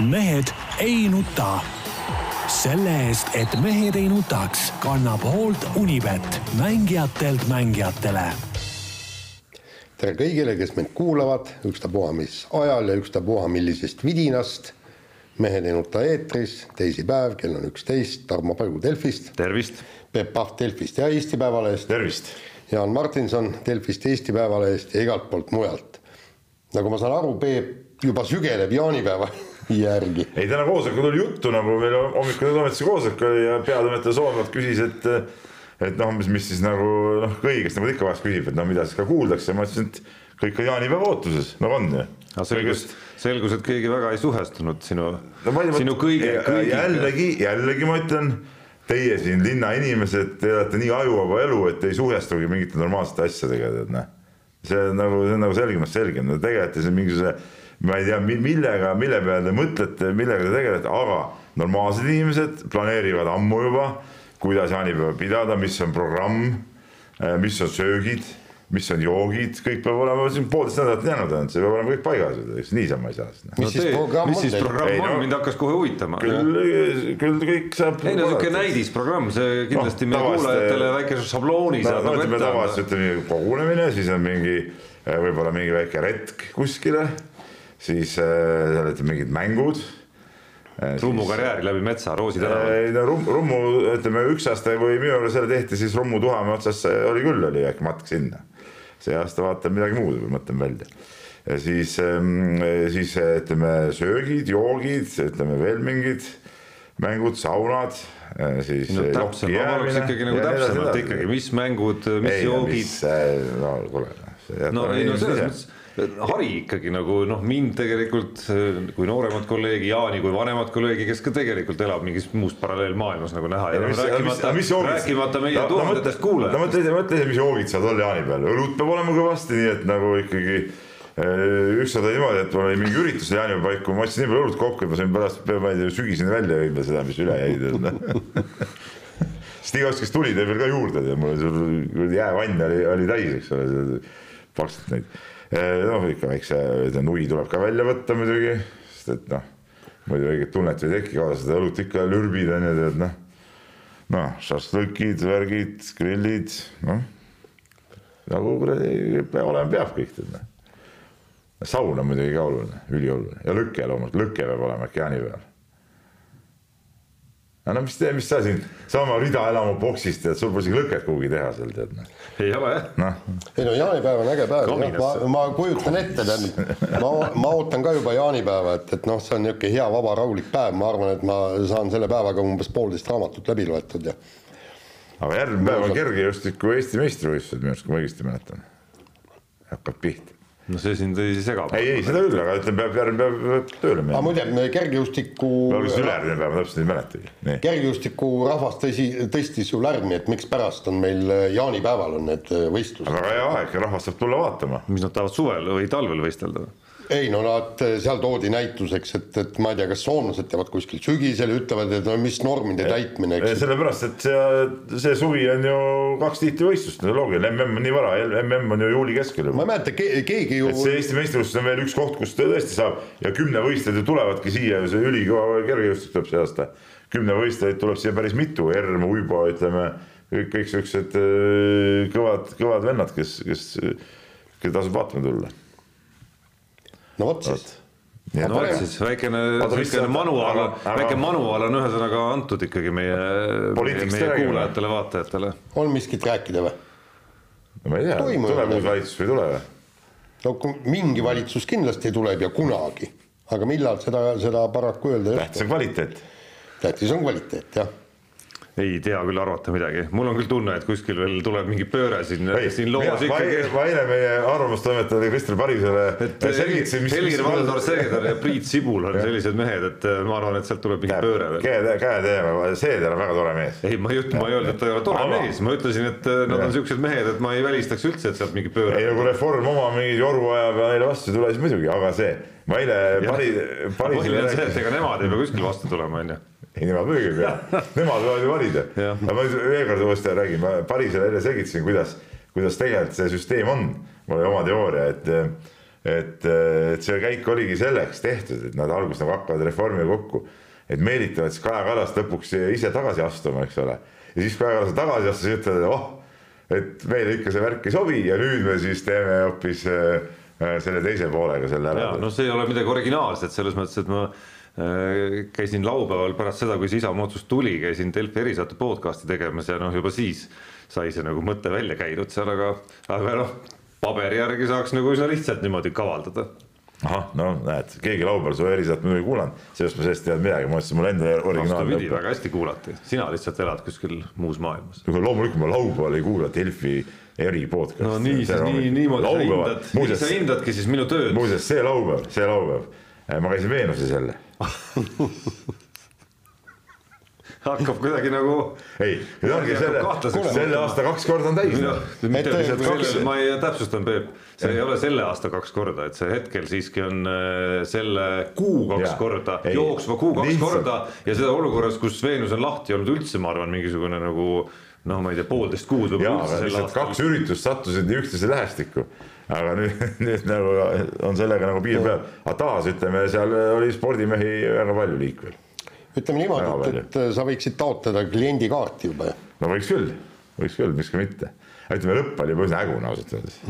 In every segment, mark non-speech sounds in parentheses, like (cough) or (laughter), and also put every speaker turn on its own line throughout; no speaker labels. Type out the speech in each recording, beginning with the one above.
mehed ei nuta. selle eest, et mehed ei nutaks, kannab hoolt Unibet, mängijatelt mängijatele.
tere kõigile, kes meid kuulavad, ükstapuha mis ajal ja ükstapuha millisest vidinast. mehed ei nuta eetris, teisipäev, kell on üksteist, Tarmo Paju Delfist.
tervist.
Peep Pahv Delfist ja Eesti Päevalehest.
tervist.
Jaan Martinson Delfist, Eesti Päevalehest ja igalt poolt mujalt. nagu ma saan aru, Peep juba sügeleb jaanipäeva järgi.
ei, täna koosolekul oli juttu nagu meil hommikul toimetuse koosolek oli ja peatoimetaja Soomlalt küsis, et et noh, mis, mis siis nagu noh, kõigest nagu ta ikka vahest küsib, et no mida siis ka kuuldakse, ma ütlesin, et kõik on jaanipäeva ootuses, nagu on ju.
aga selgus, selgus, et keegi väga ei suhestunud sinu
no,,
sinu kõige, kõigi.
jällegi, jällegi ma ütlen, teie siin linnainimesed, te elate nii ajuvaba elu, et ei suhestugi mingite normaalsete asjadega, tead noh. see on nagu, see on nagu selgemast selgem, te tegelete siin mingisuguse ma ei tea, millega, mille peale te mõtlete, millega te tegelete, aga normaalsed inimesed planeerivad ammu juba, kuidas jaanipäeva pidada, mis on programm, mis on söögid, mis on joogid, kõik peab olema siin poolteist nädalat jäänud ainult, see peab olema kõik paigas, niisama ei saa.
mis no, siis programm
mis siis programm on no,, mind hakkas kohe huvitama.
küll, küll kõik saab.
ei no sihuke näidisprogramm, see kindlasti no, meie kuulajatele väikese šablooni saab
nagu ette anda. tavaliselt ütleme kogunemine, siis on mingi võib-olla mingi väike retk kuskile siis äh, seal olid mingid mängud.
Äh, Rummu karjääri läbi metsa, Roosi tänaval.
ei no Rum, Rummu, ütleme üks aasta, kui minu juures selle tehti, siis Rummu Tuhamäe otsas oli küll, oli äkki matk sinna. see aasta vaatan midagi muud või mõtlen välja. ja siis, ähm, siis ütleme söögid, joogid, ütleme veel mingid mängud, saunad äh, siis
no, täpsem, ma paluks ikkagi nagu täpsemalt ikkagi, mis mängud, mis ei, joogid.
no kuule.
no ei no selles mõttes hari ikkagi nagu noh, mind tegelikult kui nooremat kolleegi Jaani, kui vanemat kolleegi, kes ka tegelikult elab mingis muus paralleelmaailmas nagu näha. rääkimata, rääkimata meie no, tuhandetest no, kuulajatest.
no mõtle, mõtle, mis joogid saavad olla Jaani peal, õlut peab olema kõvasti, nii et nagu ikkagi eh, ükskord oli niimoodi, et mul oli mingi üritus jaanipäeva paiku, ma ostsin nii palju õlut kokku, et ma sain pärast, ma ei tea, sügiseni välja jõudma seda, mis üle jäi (laughs) sest igaüks, kes tuli, tõi veel ka juurde, mul oli seal jäävann oli, oli täis, eks ole, paksult neid noh, ikka väikse nui tuleb ka välja võtta muidugi, sest et noh, muidu õiget tunnet ei teki, kaasa seda õlut ikka lürbid on ju, tead noh. noh, šašlõkid, värgid, grillid, noh nagu kuradi olema peab kõik tead noh. saun on muidugi ka oluline, ülioluline ja lüke loomulikult, lüke peab olema peal aga no mis, mis sa siin sama rida elama boksist tead, sul pole isegi lõket kuhugi teha seal tead noh.
ei ole jah
no..
ei no jaanipäev on äge päev, ma, ma kujutan ette, tähendab, ma, ma ootan ka juba jaanipäeva, et, et noh, see on niisugune hea vaba rahulik päev, ma arvan, et ma saan selle päevaga umbes poolteist raamatut läbi loetud ja.
aga järgmine päev on kergejõustiku Eesti meistrivõistlused minu arust, kui ma õigesti mäletan. hakkab pihta
no see sind ei sega.
ei, ei seda küll, aga ütleme, peab järgmine päev tööle minema.
aga muide, kergejõustiku.
alguses ülejärgmine päev, ma täpselt ei mäletagi.
kergejõustiku rahvas tõsi, tõstis ju lärmi, et mikspärast on meil äh, jaanipäeval on need äh, võistlused.
aga väga hea aeg, rahvas saab tulla vaatama.
mis nad tahavad suvel või talvel võistelda?
Ei no nad, seal toodi näituseks, et, et ma ei tea, kas soomlased teevad kuskil sügisel ütlevad, et no mis normide täitmine.
sellepärast, et see, see suvi on ju kaks tiitlivõistlust, loogiline, mm on nii vara, mm on ju juuli keskel juba.
ma ei mäleta ke, keegi ju.
see Eesti meistrivõistlused on veel üks koht, kus tõesti saab ja kümnevõistlejad ju tulevadki siia, see ülikõva kergejõustik tuleb see aasta. kümnevõistlejaid tuleb siia päris mitu, Erm, Uibo, ütleme kõik, kõik siuksed äh, kõvad, kõvad vennad, kes, kes, keda tasub vaatama tulla
no vot siis.
no vot siis väikene, väikene manuaal, väike manuaal on ühesõnaga antud ikkagi meie, meie, meie kuulajatele-vaatajatele.
on miskit rääkida või?
no ma ei tea, tuleb uus valitsus või ei tule või?
no mingi valitsus kindlasti tuleb ja kunagi, aga millal seda, seda paraku öelda
ei oska. tähtis on kvaliteet.
tähtis on kvaliteet, jah
ei tea küll arvata midagi, mul on küll tunne, et kuskil veel tuleb mingi pööre siin, siin loos ikkagi.
ma eile meie arvamustoimetaja Kristel Parisele
selgitasin, mis. Helir-Valdor Seeder ja Priit Sibul on sellised mehed, et äh, ma arvan, et sealt tuleb mingi pööre veel.
käe, käe teeme, Seeder on väga tore mees.
ei, ma ei ütle, ma ei öelnud, et ta ei ole tore Aga. mees, ma ütlesin, et äh, nad on siuksed mehed, et ma ei välistaks üldse, et sealt mingi pööre.
ei no kui Reform oma mingi joru ajab ja neile vastu ei tule, siis muidugi, aga see, ma eile Pari,
Parisele. põhiline on see, et ega nemad ei pea kuskil vastu tulema, onju
ei, nemad muidugi ei pea, nemad (laughs) võivad ju valida. aga ma veel kord uuesti räägin, ma Parisele eile selgitasin, kuidas, kuidas tegelikult see süsteem on. mul oli oma teooria, et, et, et see käik oligi selleks tehtud, et nad alguses nagu hakkavad reformi kokku, et meelitavad siis Kaja Kallast lõpuks ise tagasi astuma, eks ole. ja siis Kaja Kallas tagasi astus ja ütles, et oh, et meile ikka see värk ei sobi ja nüüd me siis teeme hoopis äh, selle teise poolega selle ära.
no see ei ole midagi originaalset selles mõttes, et ma äh, käisin laupäeval pärast seda, kui see Isamaa otsus tuli, käisin Delfi erisaate podcast'i tegemas ja noh, juba siis sai see nagu mõte välja käidud seal, aga, aga noh paberi järgi saaks nagu üsna lihtsalt niimoodi kavaldada
ahah, no näed, keegi laupäeval su erisaadet muidugi kuulanud, sellest ma sellest ei teadnud midagi, ma mõtlesin, mul endal originaalne.
vastupidi, väga hästi kuulati, sina lihtsalt elad kuskil muus maailmas.
loomulikult ma laupäeval ei kuula Delfi eri podcast'i.
no nii, siis nii, niimoodi sa hindad, nii sa hindadki siis minu tööd.
muuseas, see laupäev, see laupäev, ma käisin Veenuses jälle (laughs)
hakkab kuidagi nagu.
ei, nüüd ongi selle, selle aasta kaks korda on täis.
Kaks... ma ei täpsustan, Peep, see ja. ei ole selle aasta kaks korda, et see hetkel siiski on äh, selle kuu kaks ja. korda, jooksva kuu kaks Lihtsalt. korda ja seda olukorras, kus Veenus on lahti olnud üldse, ma arvan, mingisugune nagu noh, ma ei tea, poolteist kuud
võib-olla üldse sel aastal. kaks üritust sattusid nii üksteise lähestikku aga nüüd, (laughs) nüüd nagu on sellega nagu piir peal, aga taas ütleme, seal oli spordimehi väga palju liikvel
ütleme niimoodi, et, et sa võiksid taotleda kliendikaarti juba.
no võiks küll, võiks küll, miks ka mitte. ütleme, lõpp oli üsna hägune ausalt öeldes.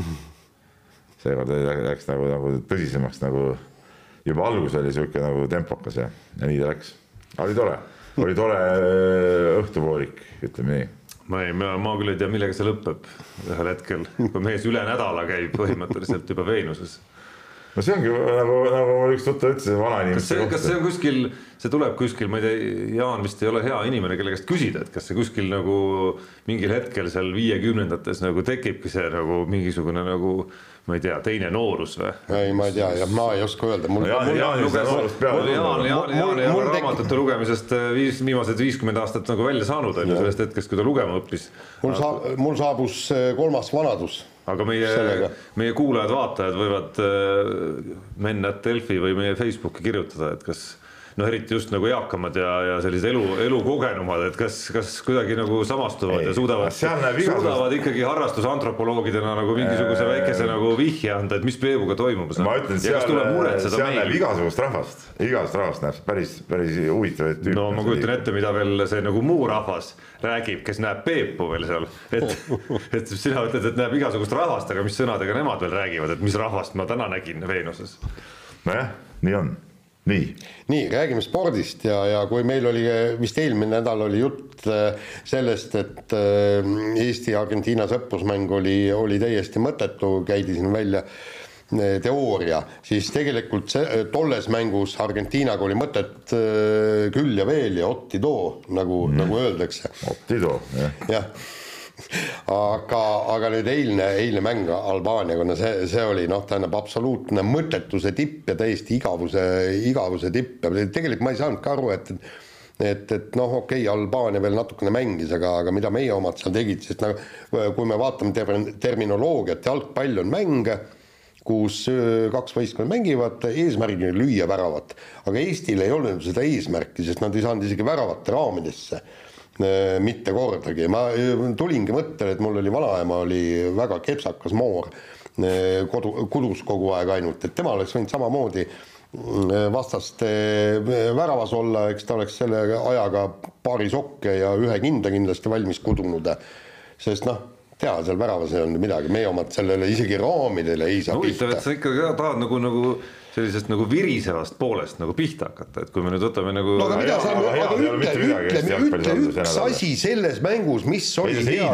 seekord läks nagu, nagu tõsisemaks nagu juba algus oli sihuke nagu tempokas ja, ja nii ta läks. oli tore, oli tore äh, õhtupoolik, ütleme nii
ma ei, ma, ma küll ei tea, millega see lõpeb ühel hetkel, kui mees üle nädala käib põhimõtteliselt juba Veenuses
no see ongi nagu, nagu üks tuttav ütles, vanainimeste
kohta. kas see on kuskil, see tuleb kuskil, ma ei tea, Jaan vist ei ole hea inimene, kelle käest küsida, et kas see kuskil nagu mingil hetkel seal viiekümnendates nagu tekibki see nagu mingisugune nagu ma ei tea, teine noorus või?
ei, ma ei tea, jah, ma ei oska öelda.
mul Jaan, Jaan luges,
Jaan, Jaan, Jaan, Jaan ei ole raamatute lugemisest äh, viis, viimased viiskümmend aastat nagu välja saanud, on ju, sellest hetkest, kui ta lugema õppis.
mul saa-, mul saabus äh, kolmas vanadus
aga meie, meie kuulajad-vaatajad võivad äh, Menn.delfi või meie Facebooki kirjutada, et kas noh, eriti just nagu eakamad ja, ja sellised elu, elukogenumad, et kas, kas kuidagi nagu samastuvad ei, ja suudavad, suudavad ikkagi harrastusantropoloogidena nagu mingisuguse väikese nagu vihje anda, et mis Peebuga toimub.
ma ütlen, seal, seal näeb igasugust rahvast, igasugust rahvast näeb päris, päris huvitavaid
tüüpe. no ma kujutan ette, mida veel see nagu muu rahvas räägib, kes näeb Peepu veel seal, et, (laughs) et sina ütled, et näeb igasugust rahvast, aga mis sõnadega nemad veel räägivad, et mis rahvast ma täna nägin Veenuses?
nojah, nii on nii,
nii, räägime spordist ja, ja kui meil oli vist eelmine nädal oli jutt äh, sellest, et äh, Eesti-Argentiina sõprusmäng oli, oli täiesti mõttetu, käidi siin välja äh, teooria, siis tegelikult see, tolles mängus Argentiinaga oli mõtet küll ja veel ja otti too, nagu mm., nagu öeldakse.
otti too,
jah. jah aga, aga nüüd eilne, eilne mäng Albaaniaga, no see, see oli noh, tähendab absoluutne mõttetuse tipp ja täiesti igavuse, igavuse tipp ja tegelikult ma ei saanudki aru, et et, et noh, okei okay,, Albaania veel natukene mängis, aga, aga mida meie omad seal tegid, sest nagu kui me vaatame ter terminoloogiat, jalgpall on mäng, kus kaks võistkonda mängivad eesmärgiga lüüa väravat. aga Eestil ei olnud seda eesmärki, sest nad ei saanud isegi väravate raamidesse Äh, mitte kordagi, ma äh, tulingi mõttele, et mul oli vanaema oli väga kepsakas moor, äh, kodu, kodus kogu aeg ainult, et tema oleks võinud samamoodi vastaste väravas olla, eks ta oleks selle ajaga paari sokke ja ühe kinda kindlasti valmis kudunud. sest noh, teha seal väravas ei olnud midagi, meie omad sellele isegi raamidele ei saa
no, pihta. huvitav, et sa ikka tahad nagu, nagu sellisest nagu virisevast poolest nagu pihta hakata, et kui me nüüd võtame nagu.
no aga mida sa, aga ütle, ütle, ütle üks asi selles mängus, mis oli hea.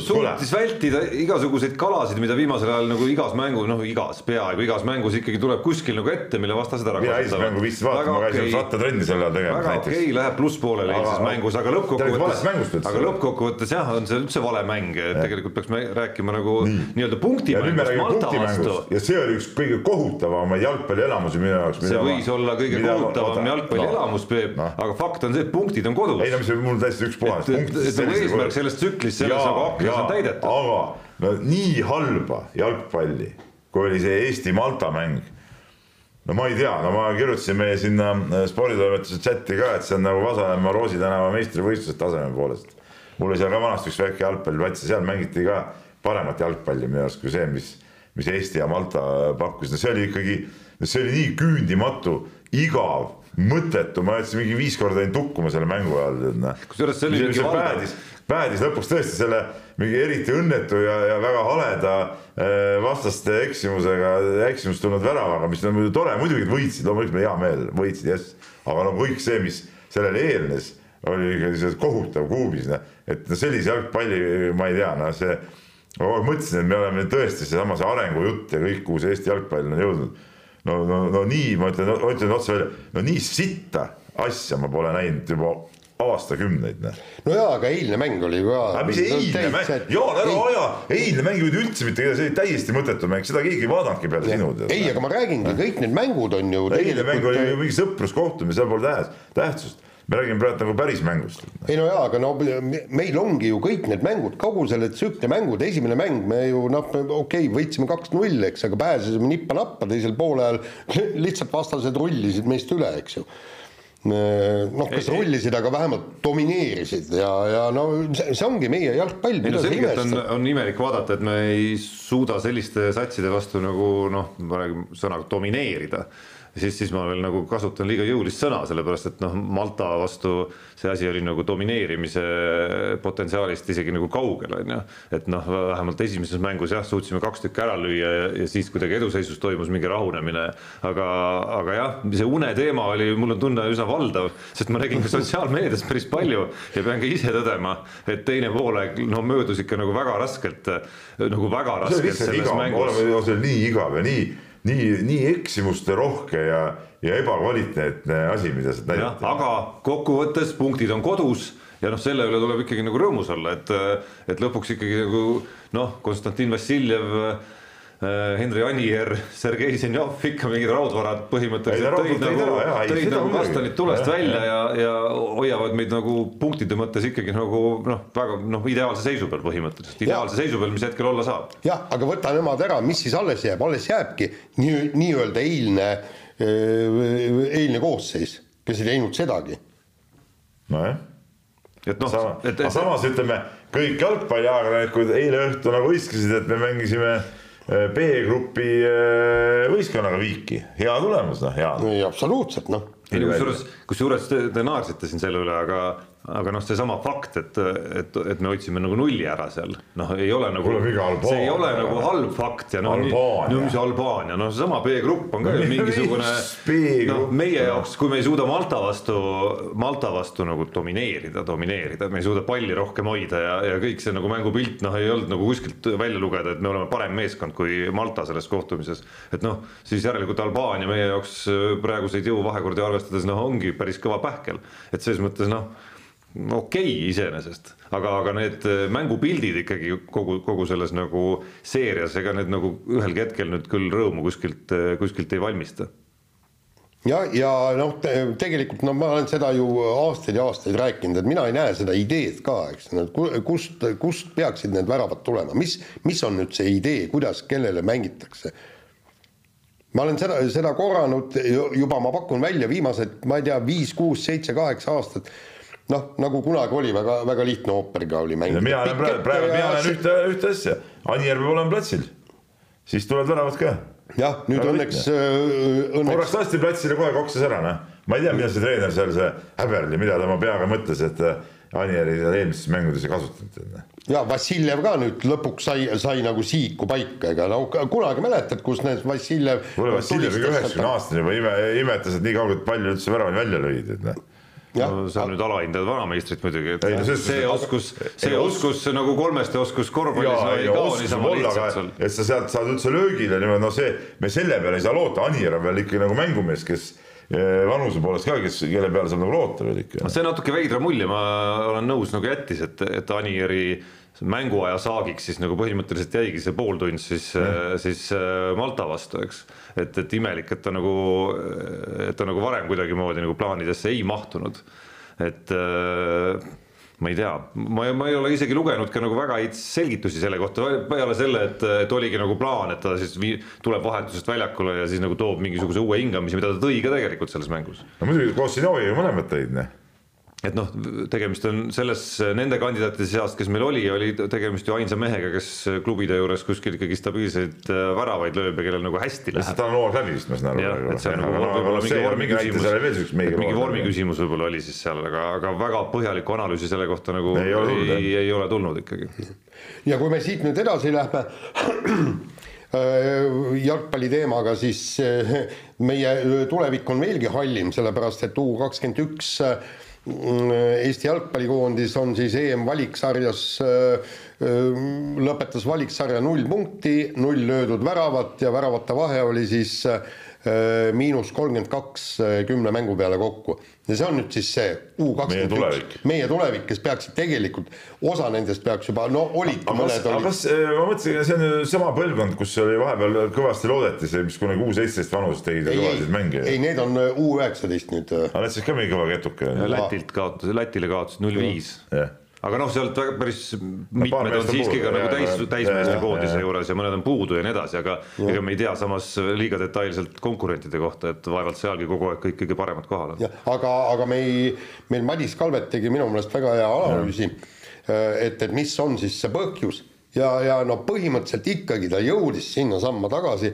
Suutis vältida igasuguseid kalasid, mida viimasel ajal nagu igas mängu, noh, igas, peaaegu igas mängus ikkagi tuleb kuskil nagu ette, mille vastased ära
kasutavad. mina esimest mängu viitsisin vaadata, ma käisin rattatrenni sel ajal tegemas
näiteks. väga okei, läheb plusspoolele eilses mängus, aga lõppkokkuvõttes, aga lõppkokkuvõttes jah, on see üldse vale mäng, et tegelikult peaks rääkima nagu nii-öelda punktimängust Malta vastu.
ja see oli üks kõige kohutavamaid jalgpallielamusi minu jaoks.
see võis ma, olla kõige kohutavam jalgpallielamus no., Peep no., aga fakt on see, et punktid on kodus.
ei no mis mul täiesti ükspuhas.
et, et, nagu eesmärk sellest tsüklist, selles nagu aknas on täidetud.
aga no nii halba jalgpalli, kui oli see Eesti-Malta mäng no ma ei tea, no ma kirjutasin meie sinna äh, sporditoimetuse chati ka, et see on nagu Vasalemma Roosi tänava meistrivõistlused taseme poolest. mul oli seal ka vanasti üks väike jalgpalliplats ja seal mängiti ka paremat jalgpalli minu arust kui see, mis mis Eesti ja Malta pakkusid, no see oli ikkagi, see oli nii küündimatu, igav, mõttetu, ma jätsin mingi viis korda jäin tukkuma selle mängu ajal, tead noh.
kusjuures see oli mingi
valdav. päädis lõpuks tõesti selle mingi eriti õnnetu ja, ja väga haleda äh, vastaste eksimusega, eksimust tulnud väravaga, mis on muidu tore, muidugi võitsid, loomulikult meil hea meel, võitsid jess, aga no kõik see, mis sellele eelnes, oli ikka kohutav kuubis, noh, et no sellise jalgpalli ma ei tea, noh, see ma kogu aeg mõtlesin, et me oleme tõesti seesama see arengujutt ja kõik, kuhu see Eesti jalgpall on jõudnud. no, no, no nii, ma ütlen, ütlen otse välja, no nii sitta asja ma pole näinud juba aastakümneid.
Noh. no jaa, aga eilne mäng oli ka.
aga mis eilne mäng, Jaan ära aja, eilne mäng ei olnud üldse mitte, see oli täiesti mõttetu mäng, seda keegi ei vaadanudki peale sinu.
ei, aga ma räägingi, kõik need mängud on ju.
eilne mäng oli ju mingi sõpruskohtumine, seal pole tähtsust me räägime praegu nagu päris mängust.
ei no jaa, aga no meil ongi ju kõik need mängud, kogu selle tsükli mängud, esimene mäng me ju noh, okei okay,, võitsime kaks-null, eks, aga pääsesime nippa-nappa, teisel poolel (laughs) lihtsalt vastased rullisid meist üle, eks ju noh, kas ei, rullisid, aga vähemalt domineerisid ja, ja no see, ongi meie jalgpall.
ei no selgelt on, on imelik vaadata, et me ei suuda selliste satside vastu nagu noh, ma räägin sõnaga domineerida siis, siis ma veel nagu kasutan liiga jõulist sõna, sellepärast et noh, Malta vastu see asi oli nagu domineerimise potentsiaalist isegi nagu kaugel, on ju. et noh, vähemalt esimeses mängus jah, suutsime kaks tükki ära lüüa ja, ja siis kuidagi eduseisus toimus mingi rahunemine. aga, aga jah, see une teema oli, mul on tunne üsna valdav, sest ma nägin ka (laughs) sotsiaalmeedias päris palju ja pean ka ise tõdema, et teine poolaeg no möödus ikka nagu väga raskelt, nagu väga raskelt selles mängus.
see oli nii igav ja nii nii, nii eksimuste rohke ja, ja ebakvaliteetne asi, mida sealt näidati.
aga kokkuvõttes punktid on kodus ja noh, selle üle tuleb ikkagi nagu rõõmus olla, et, et lõpuks ikkagi nagu noh, Konstantin Vassiljev Henri Anier, Sergei Zenjov ikka mingid raudvarad põhimõtteliselt tõid nagu, tõid nagu kastanid tulest ja, välja ja, ja hoiavad meid nagu punktide mõttes ikkagi nagu noh, väga noh, ideaalse seisu peal põhimõtteliselt, ideaalse ja. seisu peal, mis hetkel olla saab.
jah, aga võta nemad ära, mis siis alles jääb, alles jääbki nii, nii-öelda eilne, äh, eilne koosseis, kes ei teinud sedagi.
nojah et noh, et, et samas ütleme, kõik jalgpalliajakirjanikud eile õhtul nagu hõiskasid, et me mängisime Äh, B-grupi äh, võistkonnaga viiki, hea tulemus, noh, hea.
absoluutselt, noh.
kusjuures, kusjuures te, te naersite siin selle üle, aga aga noh, seesama fakt, et, et, et me hoidsime nagu nulli ära seal, noh, ei ole nagu, see ei ole nagu halb fakt ja noh, no mis Albaania, noh, seesama B-grupp on ka ju mingisugune, noh, meie jaoks, kui me ei suuda Malta vastu, Malta vastu nagu domineerida, domineerida, me ei suuda palli rohkem hoida ja, ja kõik see nagu mängupilt, noh, ei olnud nagu kuskilt välja lugeda, et me oleme parem meeskond kui Malta selles kohtumises. et noh, siis järelikult Albaania meie jaoks praeguseid jõuvahekordi arvestades, noh, ongi päris kõva pähkel, et selles mõttes noh okei okay, iseenesest, aga, aga need äh, mängupildid ikkagi kogu, kogu selles nagu seerias, ega need nagu ühelgi hetkel nüüd küll rõõmu kuskilt, äh, kuskilt ei valmista.
ja, ja noh te,, tegelikult no ma olen seda ju aastaid ja aastaid rääkinud, et mina ei näe seda ideed ka, eks, kust, kust peaksid need väravad tulema, mis, mis on nüüd see idee, kuidas, kellele mängitakse? Ma olen seda, seda korranud juba, ma pakun välja viimased, ma ei tea, viis, kuus, seitse, kaheksa aastat noh, nagu kunagi oli väga, väga lihtne ooperiga oli mängida.
mina olen praegu, praegu mina näen ühte, ühte asja, Anijärv peab olema platsil, siis tulevad väravad ka.
jah, nüüd väga õnneks, õnneks.
korraks lasti platsile kohe koksis ära, noh. ma ei tea, mida see treener seal, see Häberli, mida ta oma peaga mõtles, et äh, Anijärvi eelmistes mängudes ei kasutanud.
Noh. ja Vassiljev ka nüüd lõpuks sai, sai nagu sihiku paika, ega no kunagi mäletad, kus need Vassiljev.
kuule, Vassiljev ikka üheksakümne aastane juba ime, imetles, et nii kaugelt palju üldse väravaid välja lõid, et noh
no sa nüüd alahindad vanameistrit muidugi, et ei, no, see, see oskus, see oskus nagu kolmeste oskus korvpallis no, ei kao niisama lihtsalt seal.
et sa sealt saad üldse löögile niimoodi, no see, me selle peale ei saa loota, Anir on veel ikka nagu mängumees, kes eh, vanuse poolest ka, kes, kelle peale saab nagu loota veel ikka.
see natuke veidra mulje, ma olen nõus nagu jättis, et, et Anieri mänguaja saagiks siis nagu põhimõtteliselt jäigi see pool tund siis mm., siis äh, Malta vastu, eks. et, et imelik, et ta nagu, et ta nagu varem kuidagimoodi nagu plaanidesse ei mahtunud. et äh, ma ei tea, ma, ma ei ole isegi lugenud ka nagu väga häid selgitusi selle kohta, peale selle, et, et oligi nagu plaan, et ta siis vii, tuleb vahetusest väljakule ja siis nagu toob mingisuguse uue hingamise, mida ta tõi ka tegelikult selles mängus.
no muidugi koos Sinoviga mõlemad tõid, noh
et noh, tegemist on selles, nende kandidaatide seast, kes meil oli, oli tegemist ju ainsa mehega, kes klubide juures kuskil ikkagi stabiilseid äh, väravaid lööb ja kellel nagu hästi läheb.
ta on noor läbi vist, ma saan
aru. et see on nagu võib-olla mingi vormi küsimus, mingi vormi küsimus võib-olla oli siis seal, aga, aga väga põhjalikku analüüsi selle kohta nagu ei ole, ei, ei ole tulnud ikkagi.
ja kui me siit nüüd edasi lähme äh, jalgpalli teemaga, siis äh, meie tulevik on veelgi hallim, sellepärast et U kakskümmend üks Eesti jalgpallikoondis on siis EM-valiksarjas, äh, äh, lõpetas valiksarja null punkti, null löödud väravat ja väravate vahe oli siis äh, miinus kolmkümmend kaks kümne mängu peale kokku. ja see on nüüd siis see U kakskümmend üks, meie tulevik, kes peaksid tegelikult, osa nendest peaks juba, no olid
aga mõned olid. kas, ma mõtlesin, see on sama põlvkond, kus oli vahepeal kõvasti loodeti, see, mis kunagi U seitseteist vanuses tegid kõvasid mänge.
ei, need on U üheksateist nüüd.
aga need siis ka mingi kõva ketuke.
Lätilt kaotas, Lätile kaotas null viis aga noh, sealt väga päris mitmed on siiski ka nagu täis, täismeeste koondise juures ja mõned on puudu ja nii edasi, aga ja. ega me ei tea samas liiga detailselt konkurentide kohta, et vaevalt sealgi kogu aeg kõik kõige paremad kohal
on. aga, aga me ei, meil Madis Kalvet tegi minu meelest väga hea analüüsi, et, et mis on siis see põhjus ja, ja no põhimõtteliselt ikkagi ta jõudis sinnasamma tagasi,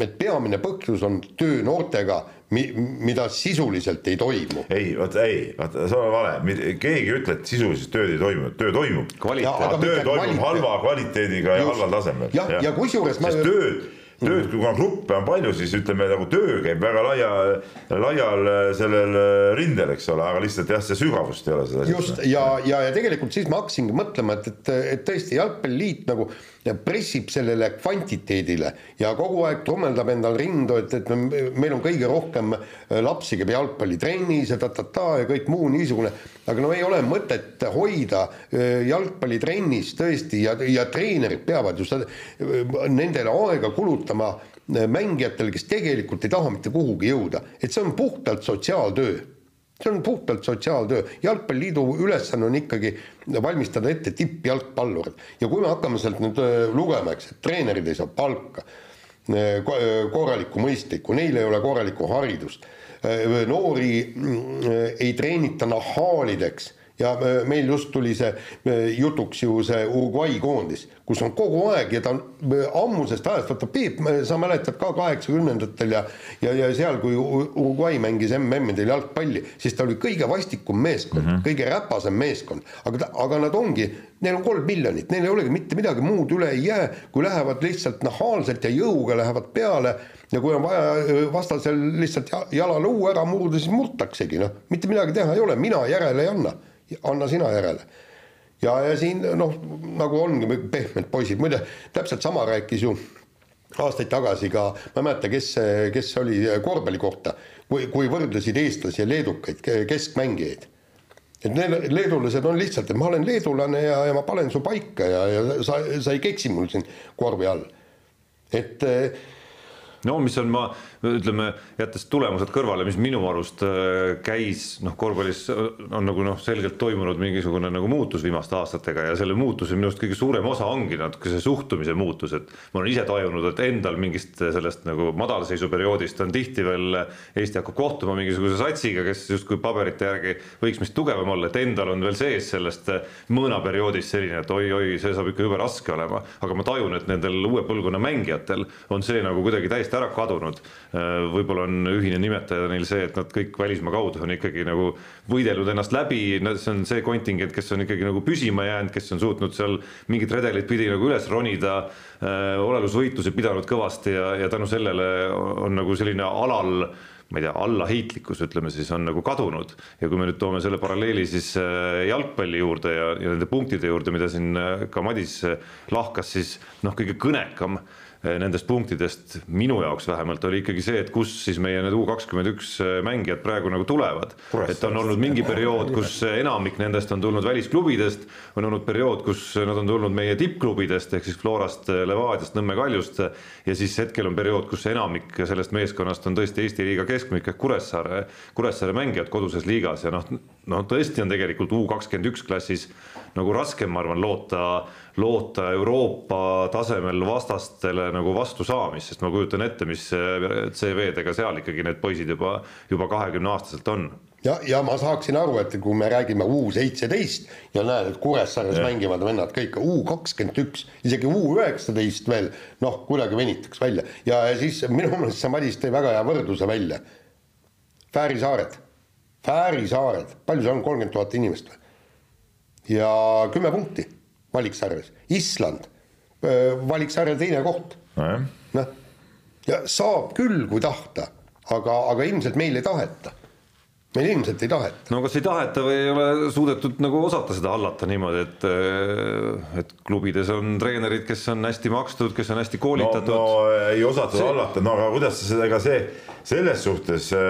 et peamine põhjus on töö noortega mi-, mida sisuliselt ei toimu.
ei, vaata ei, vaata see on vale, keegi ei ütle, et sisuliselt tööd ei toimu, töö toimub. töö toimub kvaliteet. halva kvaliteediga ja halval tasemel.
jah, ja, ja kusjuures
ma tööd tööd, kuna gruppe on palju, siis ütleme nagu töö käib väga laia, laial äh, sellel äh, rindel, eks ole, aga lihtsalt jah, see sügavust ei ole seda.
just ja, ja, ja tegelikult siis ma hakkasingi mõtlema, et, et, et tõesti Jalgpalliliit nagu ja pressib sellele kvantiteedile ja kogu aeg trummeldab endal rindu, et, et meil on kõige rohkem äh, lapsi käib jalgpallitrennis ja ta-ta-ta ja kõik muu niisugune, aga no ei ole mõtet hoida äh, jalgpallitrennis tõesti ja, ja treenerid peavad ju seda, äh, nendele aega kulutama mängijatele, kes tegelikult ei taha mitte kuhugi jõuda, et see on puhtalt sotsiaaltöö see on puhtalt sotsiaaltöö, jalgpalliliidu ülesanne on ikkagi valmistada ette tippjalgpallurid. Ja kui me hakkame sealt nüüd äh, lugema, eks, et treenerid ei saa palka, äh, äh, korralikku mõistlikku, neil ei ole korralikku haridust, noori mm, ei treenita nahaalideks ja äh, meil just tuli see äh, jutuks ju see Uruguay koondis, kus on kogu aeg ja ta on äh, ammusest ajast, vaata Peep, sa mäletad ka kaheksakümnendatel ja ja, ja seal, kui Uruguay mängis MM-idel jalgpalli, siis ta oli kõige vastikum meeskond mm, -hmm. kõige räpasem meeskond, aga aga nad ongi, neil on kolm miljonit, neil ei olegi mitte midagi muud üle ei jää, kui lähevad lihtsalt nahaalselt ja jõuga lähevad peale ja kui on vaja vastasel lihtsalt jala luu ära murda, siis murtaksegi, noh, mitte midagi teha ei ole, mina järele ei anna anna sina järele. ja, ja siin noh, nagu ongi pehmed poisid, muide täpselt sama rääkis ju aastaid tagasi ka, ma ei mäleta, kes, kes oli korvpalli kohta, kui, kui võrdlesid eestlasi ja leedukaid keskmängijaid. et need leedulased on lihtsalt, et ma olen leedulane ja, ja ma panen su paika ja, ja sa, sa ei keksi mul siin korvi all. et
no mis on, ma ütleme, jättes tulemused kõrvale, mis minu arust äh, käis noh, korvpallis äh, on nagu noh, selgelt toimunud mingisugune nagu muutus viimaste aastatega ja selle muutuse minu arust kõige suurem osa ongi natuke see suhtumise muutus, et ma olen ise tajunud, et endal mingist sellest nagu madalseisuperioodist on tihti veel Eesti hakkab kohtuma mingisuguse satsiga, kes justkui paberite järgi võiks meist tugevam olla, et endal on veel sees sellest mõõnaperioodist selline, et oi-oi, see saab ikka jube raske olema, aga ma tajun, et nendel uue põlvkonna mängijatel on see nagu kuidagi täiesti ära kadunud. Äh, võib-olla on ühine nimetaja neil see, et nad kõik välismaa kaudu on ikkagi nagu võidelnud ennast läbi, see on see kontingent, kes on ikkagi nagu püsima jäänud, kes on suutnud seal mingit redelit pidi nagu üles ronida, äh, olelusvõitlusi pidanud kõvasti ja, ja tänu sellele on nagu selline alal ma ei tea, allaheitlikkus, ütleme siis, on nagu kadunud. Ja kui me nüüd toome selle paralleeli siis äh, jalgpalli juurde ja, ja nende punktide juurde, mida siin ka Madis lahkas, siis noh, kõige kõnekam äh, nendest punktidest minu jaoks vähemalt oli ikkagi see, et kus siis meie need U kakskümmend üks eh, mängijad praegu nagu tulevad. et on olnud mingi periood, kus enamik nendest on tulnud välisklubidest, on olnud periood, kus nad on tulnud meie tippklubidest ehk siis Florast, Levadiast, Nõmme Kaljust ja siis hetkel on periood, kus enamik sellest meeskonnast on tõesti Eesti liiga keskmik ehk Kuressaare, Kuressaare mängijad koduses liigas ja noh, no tõesti on tegelikult U kakskümmend üks klassis nagu raskem, ma arvan, loota loota Euroopa tasemel vastastele nagu vastu saamist, sest ma kujutan ette, mis CV-dega seal ikkagi need poisid juba, juba kahekümne aastaselt on.
Ja, ja ma saaksin aru, et kui me räägime U seitseteist ja näed, et Kuressaares mängivad vennad kõik U kakskümmend üks, isegi U üheksateist veel, noh, kuidagi venitaks välja. Ja, ja siis minu meelest see Madis tõi väga hea võrdluse välja. Fääri saared, Fääri saared, palju seal on, kolmkümmend tuhat inimest või? ja kümme punkti valiksarjas, Island, valiksarja teine koht. noh, ja saab küll, kui tahta, aga, aga ilmselt meil ei taheta meil ilmselt ei taheta.
no kas ei taheta või ei ole suudetud nagu osata seda hallata niimoodi, et et klubides on treenerid, kes on hästi makstud, kes on hästi koolitatud.
no, no ei osata see... hallata, no aga kuidas sa seda, ega see selles suhtes äh....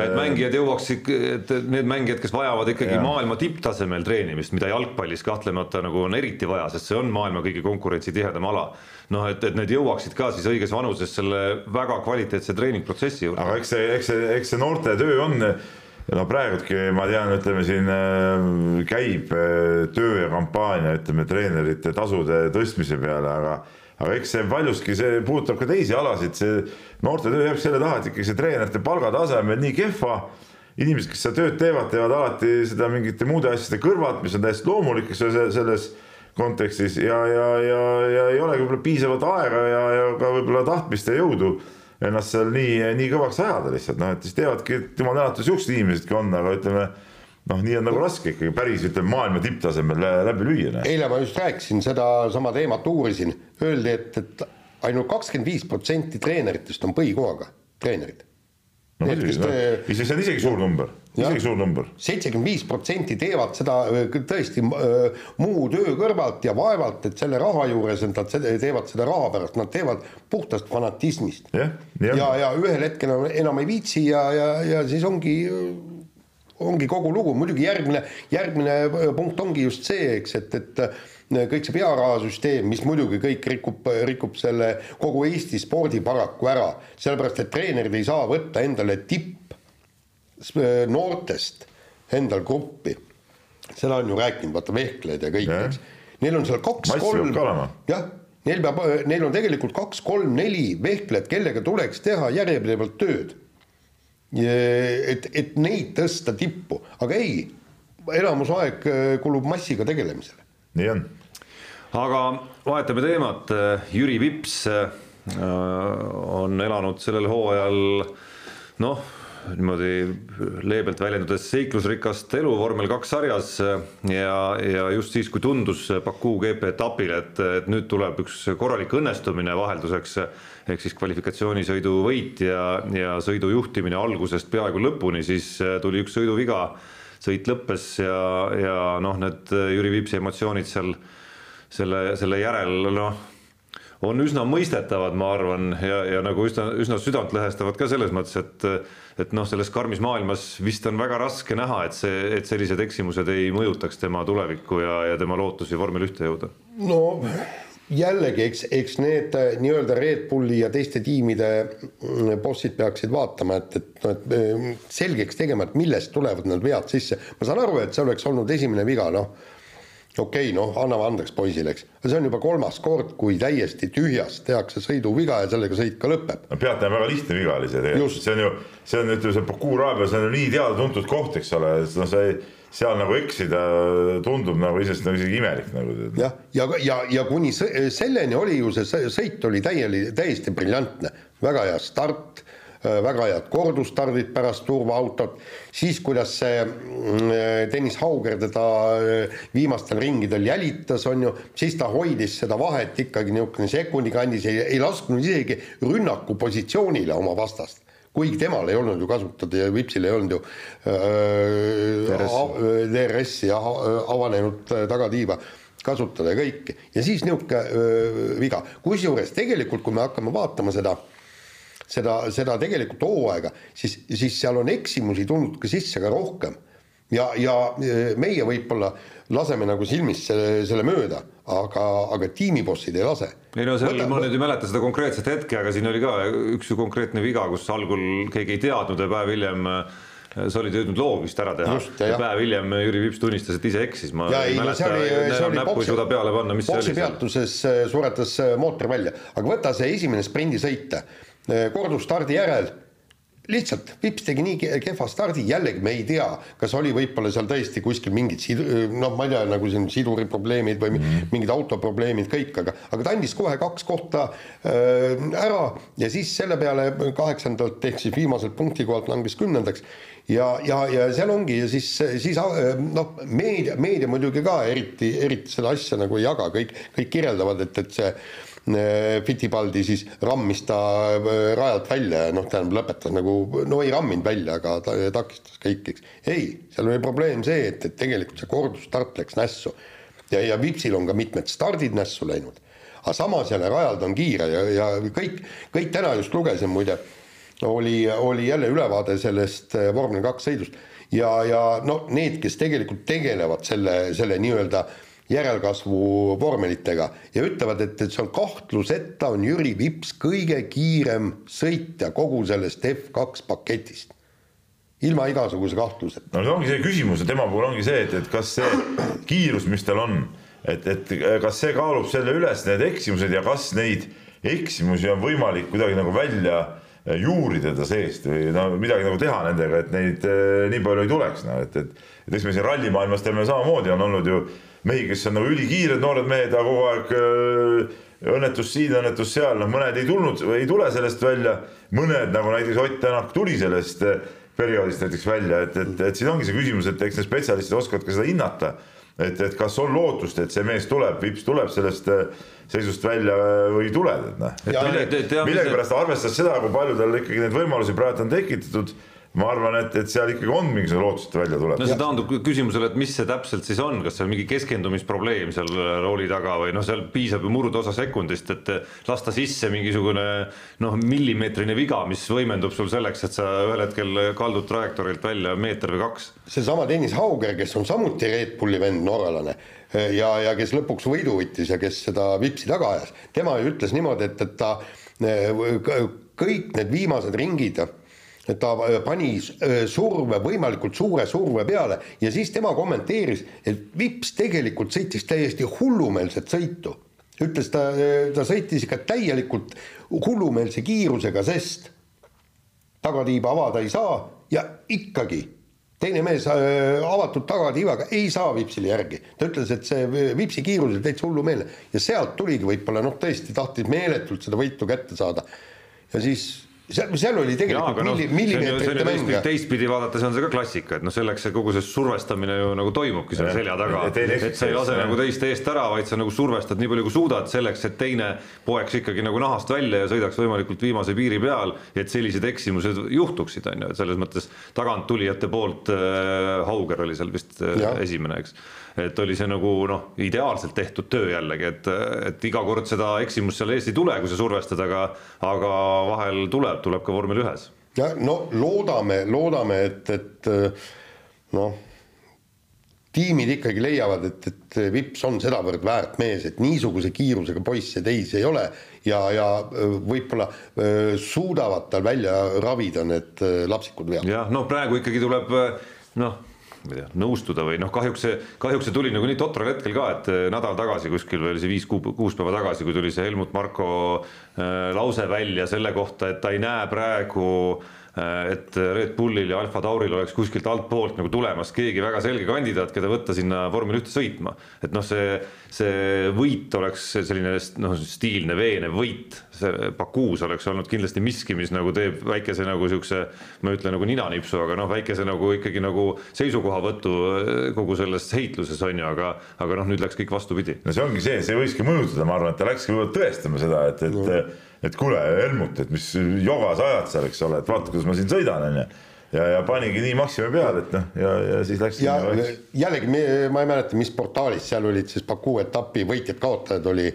ja et mängijad jõuaksid, et need mängijad, kes vajavad ikkagi ja. maailma tipptasemel treenimist, mida jalgpallis kahtlemata nagu on eriti vaja, sest see on maailma kõige konkurentsitihedam ala. noh, et, et need jõuaksid ka siis õiges vanuses selle väga kvaliteetse treeningprotsessi juurde.
aga eks see, eks see, eks see noorte töö on no praegultki ma tean, ütleme siin äh, käib äh, töö ja kampaania, ütleme treenerite tasude tõstmise peale, aga aga eks see paljuski, see puudutab ka teisi alasid, see noortetöö jääb selle taha, et ikkagi see treenerite palgatase on meil nii kehva. inimesed, kes seda tööd teevad, teevad alati seda mingite muude asjade kõrvalt, mis on täiesti loomulik, selles kontekstis ja, ja, ja, ja ei olegi võib-olla piisavalt aega ja, ja ka võib-olla tahtmist ja jõudu ennast seal nii, nii kõvaks ajada lihtsalt noh, et siis teevadki, et jumal tänatud siuksed inimesedki on, aga ütleme noh, nii on nagu raske ikkagi päris ütleme maailma tipptasemel läbi lüüa.
eile ma just rääkisin sedasama teemat uurisin, öeldi, et, et ainult kakskümmend viis protsenti treeneritest on põhikohaga treenerid.
No muidugi, noh, isegi see on isegi suur number, isegi suur number.
seitsekümmend viis protsenti teevad seda tõesti muu töö kõrvalt ja vaevalt, et selle raha juures, nad teevad seda raha pärast, nad teevad puhtast fanatismist.
ja, ja,
ja, ja ühel hetkel enam ei viitsi ja, ja, ja siis ongi ongi kogu lugu, muidugi järgmine, järgmine äh, punkt ongi just see, eks, et, et äh, kõik see pearahasüsteem, mis muidugi kõik rikub, rikub selle kogu Eesti spordi paraku ära, sellepärast et treenerid ei saa võtta endale tipp äh, noortest endal gruppi. seda on ju rääkinud, vaata vehklejad ja kõik, eks. Neil on seal kaks-kolm, jah, neil peab, neil on tegelikult kaks-kolm-neli vehklejat, kellega tuleks teha järjepidevalt tööd et, et neid tõsta tippu, aga ei, enamus aeg äh, kulub massiga tegelemisele.
nii on.
Aga vahetame teemat, Jüri Vips äh, on elanud sellel hooajal noh, niimoodi leebelt väljendudes seiklusrikast elu vormel kaks sarjas. Ja, ja just siis, kui tundus Baku GP etapil, et, et nüüd tuleb üks korralik õnnestumine vahelduseks ehk siis kvalifikatsioonisõidu võit ja, ja sõidu juhtimine algusest peaaegu lõpuni, siis tuli üks sõiduviga, sõit lõppes ja, ja noh, need Jüri Vipsi emotsioonid seal selle, selle järel noh on üsna mõistetavad, ma arvan, ja, ja nagu üsna, üsna südantlõhestavad ka selles mõttes, et et noh, selles karmis maailmas vist on väga raske näha, et see, et sellised eksimused ei mõjutaks tema tulevikku ja, ja tema lootusi vormel ühte jõuda.
no jällegi, eks, eks need nii-öelda Red Bulli ja teiste tiimide mm, bossid peaksid vaatama, et, et noh, et äh, selgeks tegema, et millest tulevad need vead sisse. ma saan aru, et see oleks olnud esimene viga, noh okei okay,, noh, anname andeks poisile, eks. see on juba kolmas kord, kui täiesti tühjast tehakse sõiduviga ja sellega sõit ka lõpeb.
no peataja väga lihtne viga oli see tegelikult, see on ju, see on, ütleme, see Baku-Raabia, see on ju nii teada-tuntud koht, eks ole, noh, sa ei, seal nagu eksida tundub nagu iseenesest nagu isegi imelik nagu.
jah, ja, ja, ja, ja kuni selleni oli ju see sõit oli täieli, täiesti briljantne, väga hea start Äh, väga head kordustardid pärast turvaautot, siis kuidas see mm, Tõnis Hauger teda äh, viimastel ringidel jälitas, on ju, siis ta hoidis seda vahet ikkagi niisugune sekundi kandis, ei, ei lasknud isegi rünnaku positsioonile oma vastast kuigi temal ei olnud ju kasutada ja Vipsil ei olnud ju äh, DRS-i ja avanenud tagatiiva kasutada ja kõike. ja siis niisugune viga, kusjuures tegelikult, kui me hakkame vaatama seda äh, seda, seda tegelikult hooaega, siis, siis seal on eksimusi tulnud ka sisse ka rohkem. Ja, ja e, meie võib-olla laseme nagu silmist selle, selle mööda, aga, aga tiimibossid ei lase.
ei no seal Võta, ma nüüd ei mäleta seda konkreetset hetke, aga siin oli ka üks konkreetne viga, kus algul keegi ei teadnud ja päev hiljem e, sa olid jõudnud loo vist ära teha. Just, ja, ja päev hiljem Jüri Vips tunnistas, et ise eksis, ma ja, ei, ei mäleta, näppu ei suuda peale panna, mis see oli.
peatuses suretas mootor välja, aga võta see esimene sprindisõit kordustardi järel lihtsalt Vips tegi nii kehva stardi, jällegi me ei tea, kas oli võib-olla seal tõesti kuskil mingid sid-, noh, ma ei tea, nagu siin siduri probleemid või -hmm. mingid autoprobleemid, kõik, aga, aga ta andis kohe kaks kohta äh, ära ja siis selle peale kaheksandalt ehk siis viimaselt punkti kohalt langes kümnendaks ja, ja, ja seal ongi ja siis, siis äh, noh, meedia, meedia muidugi ka eriti, eriti seda asja nagu ei jaga, kõik, kõik kirjeldavad, et, et see Fittipaldi siis rammis ta äh, rajalt välja ja noh, tähendab lõpetas nagu, no ei ramminud välja, aga ta takistas kõik, eks. ei, seal oli probleem see, et, et tegelikult see kordusstart läks nässu. ja, ja Vipsil on ka mitmed stardid nässu läinud. aga samas jälle rajal ta on kiire ja, ja kõik, kõik täna just lugesin muide, oli, oli jälle ülevaade sellest äh, vormel kaks sõidust ja, ja no need, kes tegelikult tegelevad selle, selle nii-öelda äh, järelkasvu vormelitega ja ütlevad, et, et see on kahtluseta, on Jüri Vips kõige kiirem sõitja kogu sellest F2 paketist. ilma igasuguse kahtluseta.
no see ongi see küsimus ja tema puhul ongi see, et, et kas see kiirus, mis tal on, et, et kas see kaalub selle üles, need eksimused ja kas neid eksimusi on võimalik kuidagi nagu välja juurida ta seest või no midagi nagu teha nendega, et neid eh, nii palju ei tuleks, noh et, et, et eks me siin rallimaailmas teeme samamoodi, on olnud ju mehi, kes on nagu ülikiired noored mehed, aga kogu aeg äh, õnnetus siin, õnnetus seal, noh, mõned ei tulnud ei tule sellest välja, mõned nagu näiteks Ott Tänak tuli sellest äh, perioodist näiteks välja, et, et, et siin ongi see küsimus, et eks need spetsialistid oskavad ka seda hinnata. et, et kas on lootust, et see mees tuleb, Vips tuleb sellest äh, seisust välja või ei tule, et noh. millegipärast arvestades seda, kui palju tal ikkagi neid võimalusi praegu on tekitatud ma arvan, et, et seal ikkagi on mingisugune lootus, et välja tuleb.
no see taandub küsimusele, et mis see täpselt siis on, kas see on mingi keskendumisprobleem seal rooli taga või noh, seal piisab ju murdosa sekundist, et lasta sisse mingisugune noh, millimeetrine viga, mis võimendub sul selleks, et sa ühel hetkel kaldud trajektoorilt välja meeter või kaks.
seesama Tõnis Hauger, kes on samuti Red Bulli vend, norralane ja, ja kes lõpuks võidu võttis ja kes seda vipsi taga ajas, tema ju ütles niimoodi, et, et ta kõik need viimased ringid ta äh, pani äh, surve, võimalikult suure surve peale ja siis tema kommenteeris, et Vips tegelikult sõitis täiesti hullumeelset sõitu. ütles ta, äh, ta sõitis ikka täielikult hullumeelse kiirusega, sest tagatiiba avada ei saa ja ikkagi teine mees avatud tagatiivaga ei saa Vipsile järgi. ta ütles, et see Vipsi kiirus oli täitsa hullumeelne ja sealt tuligi võib-olla noh, tõesti tahtis meeletult seda võitu kätte saada. ja siis seal, seal oli tegelikult Jaa, milli, no, millimeetrite mäng.
teistpidi vaadates on see ka klassika, et noh, selleks see kogu see survestamine ju nagu toimubki seal selja taga, et sa ei lase nagu teist eest ära, vaid sa nagu survestad nii palju, kui suudad selleks, et teine poeks ikkagi nagu nahast välja ja sõidaks võimalikult viimase piiri peal, et sellised eksimused juhtuksid, on ju, et selles mõttes taganttulijate poolt äh, Hauger oli seal vist äh, esimene, eks et oli see nagu noh, ideaalselt tehtud töö jällegi, et, et iga kord seda eksimust seal ees ei tule, kui sa survestad, aga, aga vahel tuleb, tuleb ka vormel ühes.
ja no loodame, loodame, et, et noh, tiimid ikkagi leiavad, et, et Vips on sedavõrd väärt mees, et niisuguse kiirusega poisse teisi ei ole ja, ja võib-olla suudavad tal välja ravida need lapsikud vead.
jah, no praegu ikkagi tuleb noh ma ei tea, nõustuda või noh, kahjuks see, kahjuks see tuli nagu nii totral hetkel ka, et eh, nädal tagasi kuskil oli see viis kuu, kuus päeva tagasi, kui tuli see Helmut Marko äh, lause välja selle kohta, et ta ei näe praegu Äh, et Red Bullil ja Alfa Tauril oleks kuskilt altpoolt nagu tulemas keegi väga selge kandidaat, keda võtta sinna vormel ühte sõitma. et noh, see, see võit oleks selline noh, stiilne veenev võit, see Bakuus oleks olnud kindlasti miski, mis nagu teeb väikese nagu siukse, ma ei ütle nagu ninanipsu, aga noh, väikese nagu ikkagi nagu seisukohavõtu äh, kogu selles heitluses on ju, aga, aga noh, nüüd läks kõik vastupidi.
no see ongi see, see võiski mõjutada, ma arvan, et ta läkski võib-olla tõestama seda, et, et mm et kuule, Helmut, et mis joga sa ajad seal, eks ole, et vaata, kuidas ma siin sõidan, onju ja, ja panigi nii maksimumi peale, et noh, ja, ja siis läks.
ja jällegi ma ei mäleta, mis portaalis seal olid siis Baku etapi võitjad-kaotajad oli,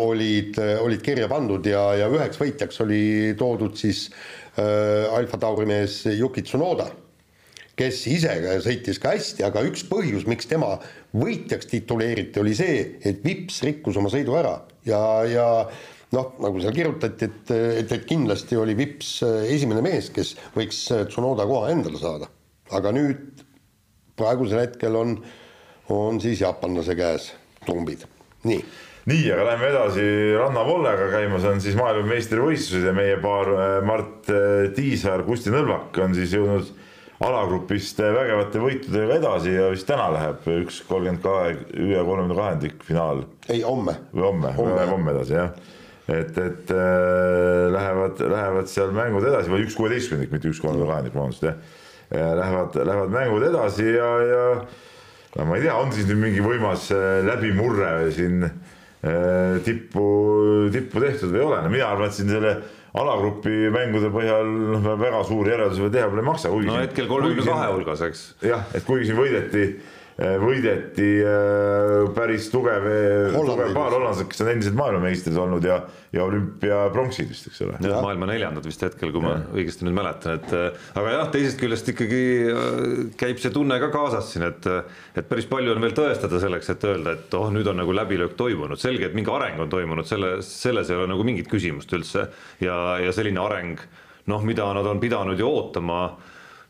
olid, olid kirja pandud ja, ja üheks võitjaks oli toodud siis äh, Alfa Tauri mees Yuki Tsunoda, kes ise sõitis ka hästi, aga üks põhjus, miks tema võitjaks tituleeriti, oli see, et Vips rikkus oma sõidu ära ja, ja noh, nagu seal kirjutati, et, et, et kindlasti oli Vips äh, esimene mees, kes võiks äh, Tsunoda koha endale saada. aga nüüd praegusel hetkel on, on siis jaapanlase käes trumbid, nii
nii, aga lähme edasi rannavollega, käimas on siis maailmameistrivõistlused ja meie paar Mart Tiisar, Kusti Nõlvak on siis jõudnud alagrupist vägevate võitudega edasi ja vist täna läheb üks kolmkümmend kahe, ühe kolmekümne kahendik finaal.
ei, homme.
või homme, läheb homme edasi jah. Et, et äh, lähevad, lähevad seal mängud edasi või üks kuueteistkümnendik, mitte üks kolmekümne kahendik, vabandust jah. Lähevad, lähevad mängud edasi ja, ja no ma ei tea, on siis nüüd mingi võimas äh, läbimurre siin äh, tippu, tippu tehtud või ei ole, no mina arvan, et siin selle alagrupi mängude põhjal noh, väga suuri järeldusi veel teha pole maksa.
no hetkel kolmekümne kahe hulgas, eks.
jah, et kuigi siin võideti võideti eh, päris tugev, eh, tugev paar hollandlased, kes on endised maailmameistrid olnud ja, ja olümpiapronksi vist, eks ole.
maailma neljandad vist hetkel, kui ja. ma õigesti nüüd mäletan, et aga jah, teisest küljest ikkagi käib see tunne ka kaasas siin, et, et päris palju on veel tõestada selleks, et öelda, et oh, nüüd on nagu läbilöök toimunud, selge, et mingi areng on toimunud, selle, selles ei ole nagu mingit küsimust üldse ja, ja selline areng noh, mida nad on pidanud ju ootama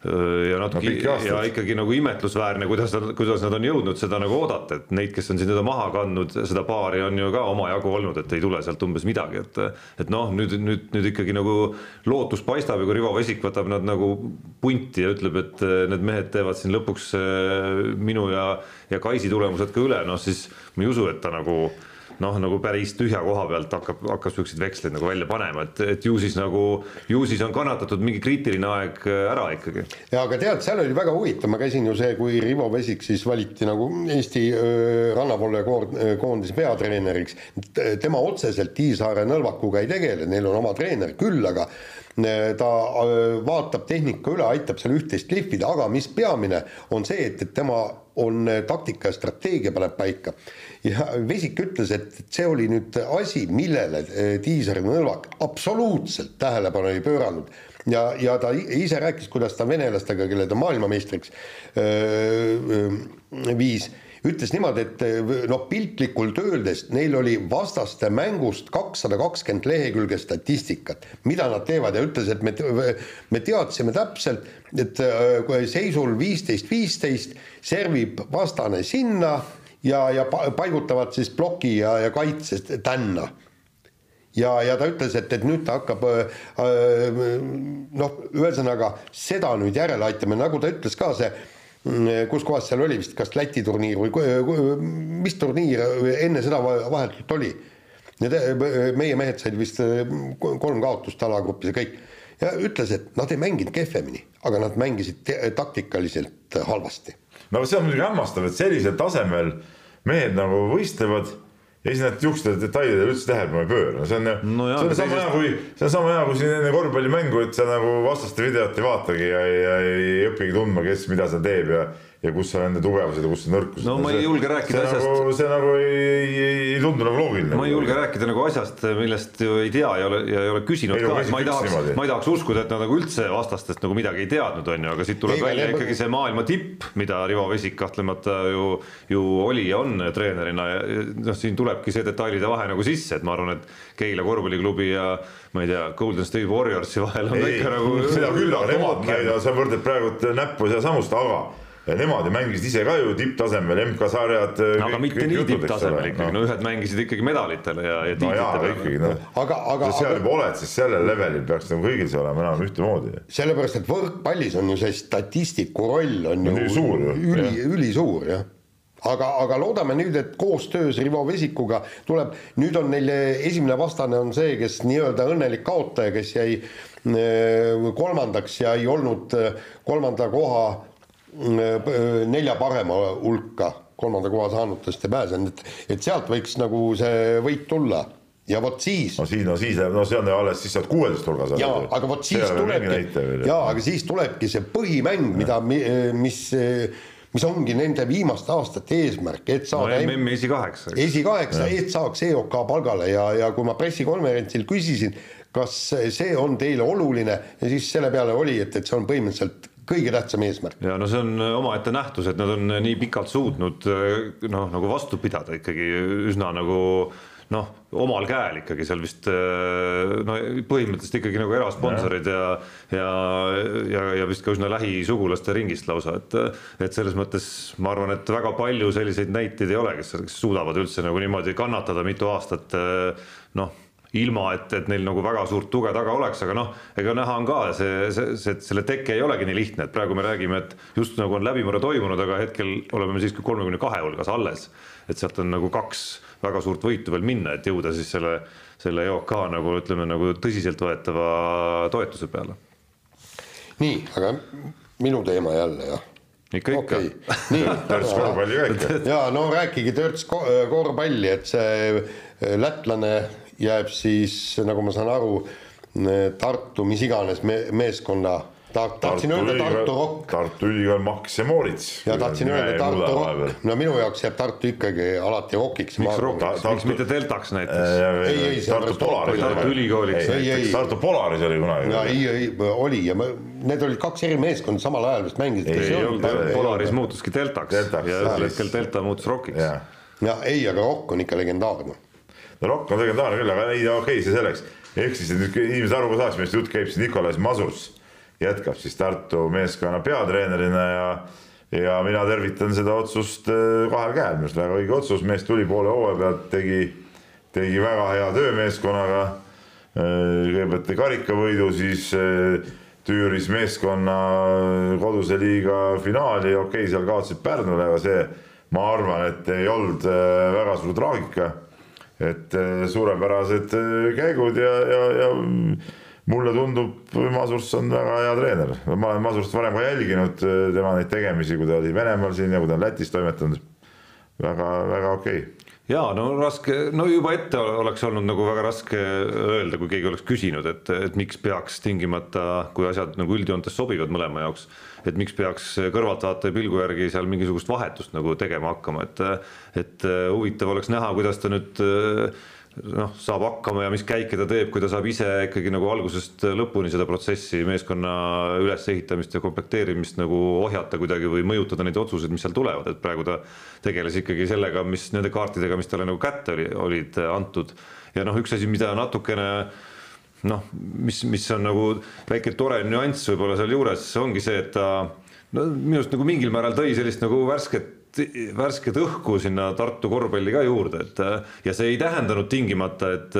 ja natuke no, ja ikkagi nagu imetlusväärne, kuidas nad, kuidas nad on jõudnud seda nagu oodata, et neid, kes on siin teda maha kandnud, seda paari on ju ka omajagu olnud, et ei tule sealt umbes midagi, et et noh, nüüd, nüüd, nüüd ikkagi nagu lootus paistab ja kui Rivo Vesik võtab nad nagu punti ja ütleb, et need mehed teevad siin lõpuks minu ja, ja Kaisi tulemused ka üle, noh siis ma ei usu, et ta nagu noh, nagu päris tühja koha pealt hakkab, hakkab siukseid veksleid nagu välja panema, et, et ju siis nagu, ju siis on kannatatud mingi kriitiline aeg äh, ära ikkagi.
ja aga tead, seal oli väga huvitav, ma käisin ju see, kui Rivo Vesik siis valiti nagu Eesti rannavolle koondise peatreeneriks. tema otseselt Tiisaare nõlvakuga ei tegele, neil on oma treener küll, aga ta vaatab tehnika üle, aitab seal üht-teist lihvida, aga mis peamine on see, et, et tema on taktika ja strateegia paneb paika ja Vesik ütles, et see oli nüüd asi, millele Tiisar eh, Nõlvak absoluutselt tähelepanu ei pööranud. Ja, ja ta ise rääkis, kuidas ta venelastega, kelle ta maailmameistriks öö, viis, ütles niimoodi, et noh, piltlikult öeldes neil oli vastaste mängust kakssada kakskümmend lehekülge statistikat, mida nad teevad. Ja ütles, et me, me teadsime täpselt, et seisul viisteist, viisteist servib vastane sinna ja, ja paigutavad siis ploki ja, ja kaitsest tänna ja, ja ta ütles, et, et nüüd ta hakkab äh, äh, noh, ühesõnaga seda nüüd järele aitama, nagu ta ütles ka see, mm, kus kohas seal oli vist, kas Läti turniir või mis turniir enne seda vahetult oli. Need meie mehed said vist äh, kolm kaotust alagrupis ja kõik ja ütles, et nad ei mänginud kehvemini, aga nad mängisid taktikaliselt halvasti.
no see on muidugi hämmastav, et sellisel tasemel äh, mehed nagu võistlevad ja siis nad niisugustele detailidele üldse tähelepanu ei pööra, see on no, see on sama hea kui, see on sama hea kui siin enne korvpallimängu, et sa nagu vastaste videot ei vaatagi ja, ja ei õpigi tundma, kes mida seal teeb ja ja kus on nende tugevused ja kus on nõrkused.
no ma ei julge rääkida
see
asjast
nagu,. see nagu ei, ei, ei tundu nagu loogiline.
ma ei julge rääkida nagu asjast, millest ju ei tea ja ei ole, ja ei ole küsinud ei, ka, ma ei tahaks, ma ei tahaks uskuda, et nad nagu üldse vastastest nagu midagi ei teadnud, on ju, aga siit tuleb ei, välja ei, ikkagi see maailma tipp, mida Rivo Vesik kahtlemata ju, ju oli ja on treenerina ja noh, siin tulebki see detailide vahe nagu sisse, et ma arvan, et Keila korvpalliklubi ja ma ei tea, Golden State Warriorsi vahel on ei, ikka nagu.
seda küll, aga nemad, ma ei tea, sa võrdled praegu näppu sealsamust, aga nemad ju mängisid ise ka ju tipptasemel, MK-sarjad.
aga mitte nii tipptasemel ikkagi, no ühed mängisid ikkagi medalitele ja, ja
tiitlitele no. ikkagi noh, aga, aga. kui sa seal juba oled, siis sellel levelil peaks nagu kõigil see olema enam ühtemoodi.
sellepärast, et võrkpallis on ju see statistiku roll on ju
ülisuur,
üli, ülisuur jah aga, aga loodame nüüd, et koostöös Rivo Vesikuga tuleb, nüüd on neil esimene vastane on see, kes nii-öelda õnnelik kaotaja, kes jäi eh, kolmandaks ja ei olnud eh, kolmanda koha nelja parema hulka kolmanda koha saanutest ei pääsenud, et, et sealt võiks nagu see võit tulla ja vot siis.
no siis, no siis, no see on alles siis saad kuueteist hulgas.
ja, aga vot siis tulebki, ja aga siis tulebki see põhimäng, mida, mis, mis ongi nende viimaste aastate eesmärk, et saada
no, MM esikaheksa.
esikaheksa, et saaks EOK palgale ja, ja kui ma pressikonverentsil küsisin, kas see on teile oluline ja siis selle peale oli, et, et see on põhimõtteliselt kõige tähtsam eesmärk.
ja no see on omaette nähtus, et nad on nii pikalt suutnud noh, nagu vastu pidada ikkagi üsna nagu noh, omal käel ikkagi seal vist no põhimõtteliselt ikkagi nagu erasponsorid ja ja, ja, ja vist ka üsna lähisugulaste ringist lausa, et et selles mõttes ma arvan, et väga palju selliseid näiteid ei ole, kes suudavad üldse nagu niimoodi kannatada mitu aastat noh ilma et, et neil nagu väga suurt tuge taga oleks, aga noh, ega näha on ka see, see, see, selle teke ei olegi nii lihtne, et praegu me räägime, et just nagu on läbimurre toimunud, aga hetkel oleme me siiski kolmekümne kahe hulgas alles. et sealt on nagu kaks väga suurt võitu veel minna, et jõuda siis selle, selle EOK nagu ütleme nagu tõsiseltvõetava toetuse peale.
nii, aga minu teema jälle jah
ikka okay.,
ikka. nii, (laughs) törts korvpalli ka ikka. (laughs)
ja no rääkige törts korvpalli, et see lätlane jääb siis, nagu ma saan aru, Tartu mis iganes me, meeskonna ta-, tahtsin öelda Tartu Rock.
Tartu Ülikool Max ja Moorits.
ja tahtsin öelda Tartu Rock, no minu jaoks jääb Tartu ikkagi alati Rockiks.
miks Rock, miks mitte Deltaks näiteks?
ei, ei,
Tartu Polaris.
Tartu Ülikooliks.
Tartu Polaris oli kunagi.
ja ei, ei oli ja ma, need olid kaks eri meeskonda samal ajal vist mängisid.
ei olnud, Polaris muutuski Deltaks ja ühel hetkel Delta muutus Rockiks.
ja ei, aga Rock on ikka legendaarne
no Rock on legendaarne küll, aga ei, okei okay,, see selleks. ehk siis, et nüüd inimesed aru ka saaks, millest jutt käib, siis Nicolas Masus jätkab siis Tartu meeskonna peatreenerina ja ja mina tervitan seda otsust äh, kahel käel, minu arust väga õige otsus, mees tuli poole hooaja pealt, tegi, tegi väga hea töö meeskonnaga. Äh, kõigepealt karikavõidu, siis äh, tüüris meeskonna koduse liiga finaali, okei okay,, seal kaotasid Pärnule, aga see, ma arvan, et ei olnud väga suur traagika et äh, suurepärased äh, käigud ja, ja, ja mulle tundub, Masurs on väga hea treener, ma olen Masurst varem ka jälginud äh, tema neid tegemisi, kui ta oli Venemaal siin ja kui ta on Lätis toimetanud väga,. väga-väga okei okay
ja no raske, no juba ette oleks olnud nagu väga raske öelda, kui keegi oleks küsinud, et, et miks peaks tingimata, kui asjad nagu üldjoontes sobivad mõlema jaoks et miks peaks kõrvaltvaataja pilgu järgi seal mingisugust vahetust nagu tegema hakkama, et et huvitav oleks näha, kuidas ta nüüd äh, noh, saab hakkama ja mis käike ta teeb, kui ta saab ise ikkagi nagu algusest lõpuni seda protsessi, meeskonna ülesehitamist ja komplekteerimist nagu ohjata kuidagi või mõjutada neid otsuseid, mis seal tulevad, et praegu ta tegeles ikkagi sellega, mis nende kaartidega, mis talle nagu kätte oli, olid antud. ja noh, üks asi, mida natukene noh, mis, mis on nagu väike tore nüanss võib-olla sealjuures ongi see, et ta no minu arust nagu mingil määral tõi sellist nagu värsket värsket õhku sinna Tartu korvpalli ka juurde, et ja see ei tähendanud tingimata, et,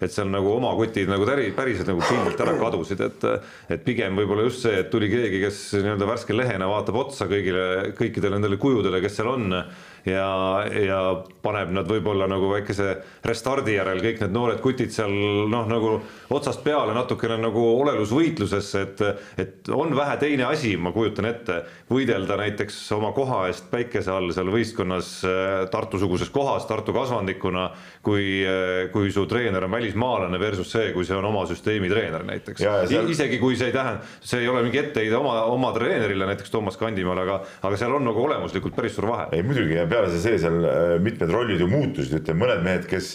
et seal nagu oma kotid nagu täri, päriselt nagu pildilt ära kadusid, et et pigem võib-olla just see, et tuli keegi, kes nii-öelda värske lehena vaatab otsa kõigile, kõikidele nendele kujudele, kes seal on ja, ja paneb nad võib-olla nagu väikese restardi järel kõik need noored kutid seal noh, nagu otsast peale natukene nagu olelusvõitlusesse, et, et on vähe teine asi, ma kujutan ette, võidelda näiteks oma koha eest päikese all seal võistkonnas äh, Tartu-suguses kohas, Tartu kasvandikuna, kui, äh, kui su treener on välismaalane versus see, kui see on oma süsteemi treener näiteks. Seal... isegi kui see ei tähenda, see ei ole mingi etteheide oma, oma treenerile, näiteks Toomas Kandimaale, aga, aga seal on nagu olemuslikult päris suur vahe.
ei muidugi ja peale see, see seal äh, mitmed rollid ju muutusid, ütleme mõned mehed, kes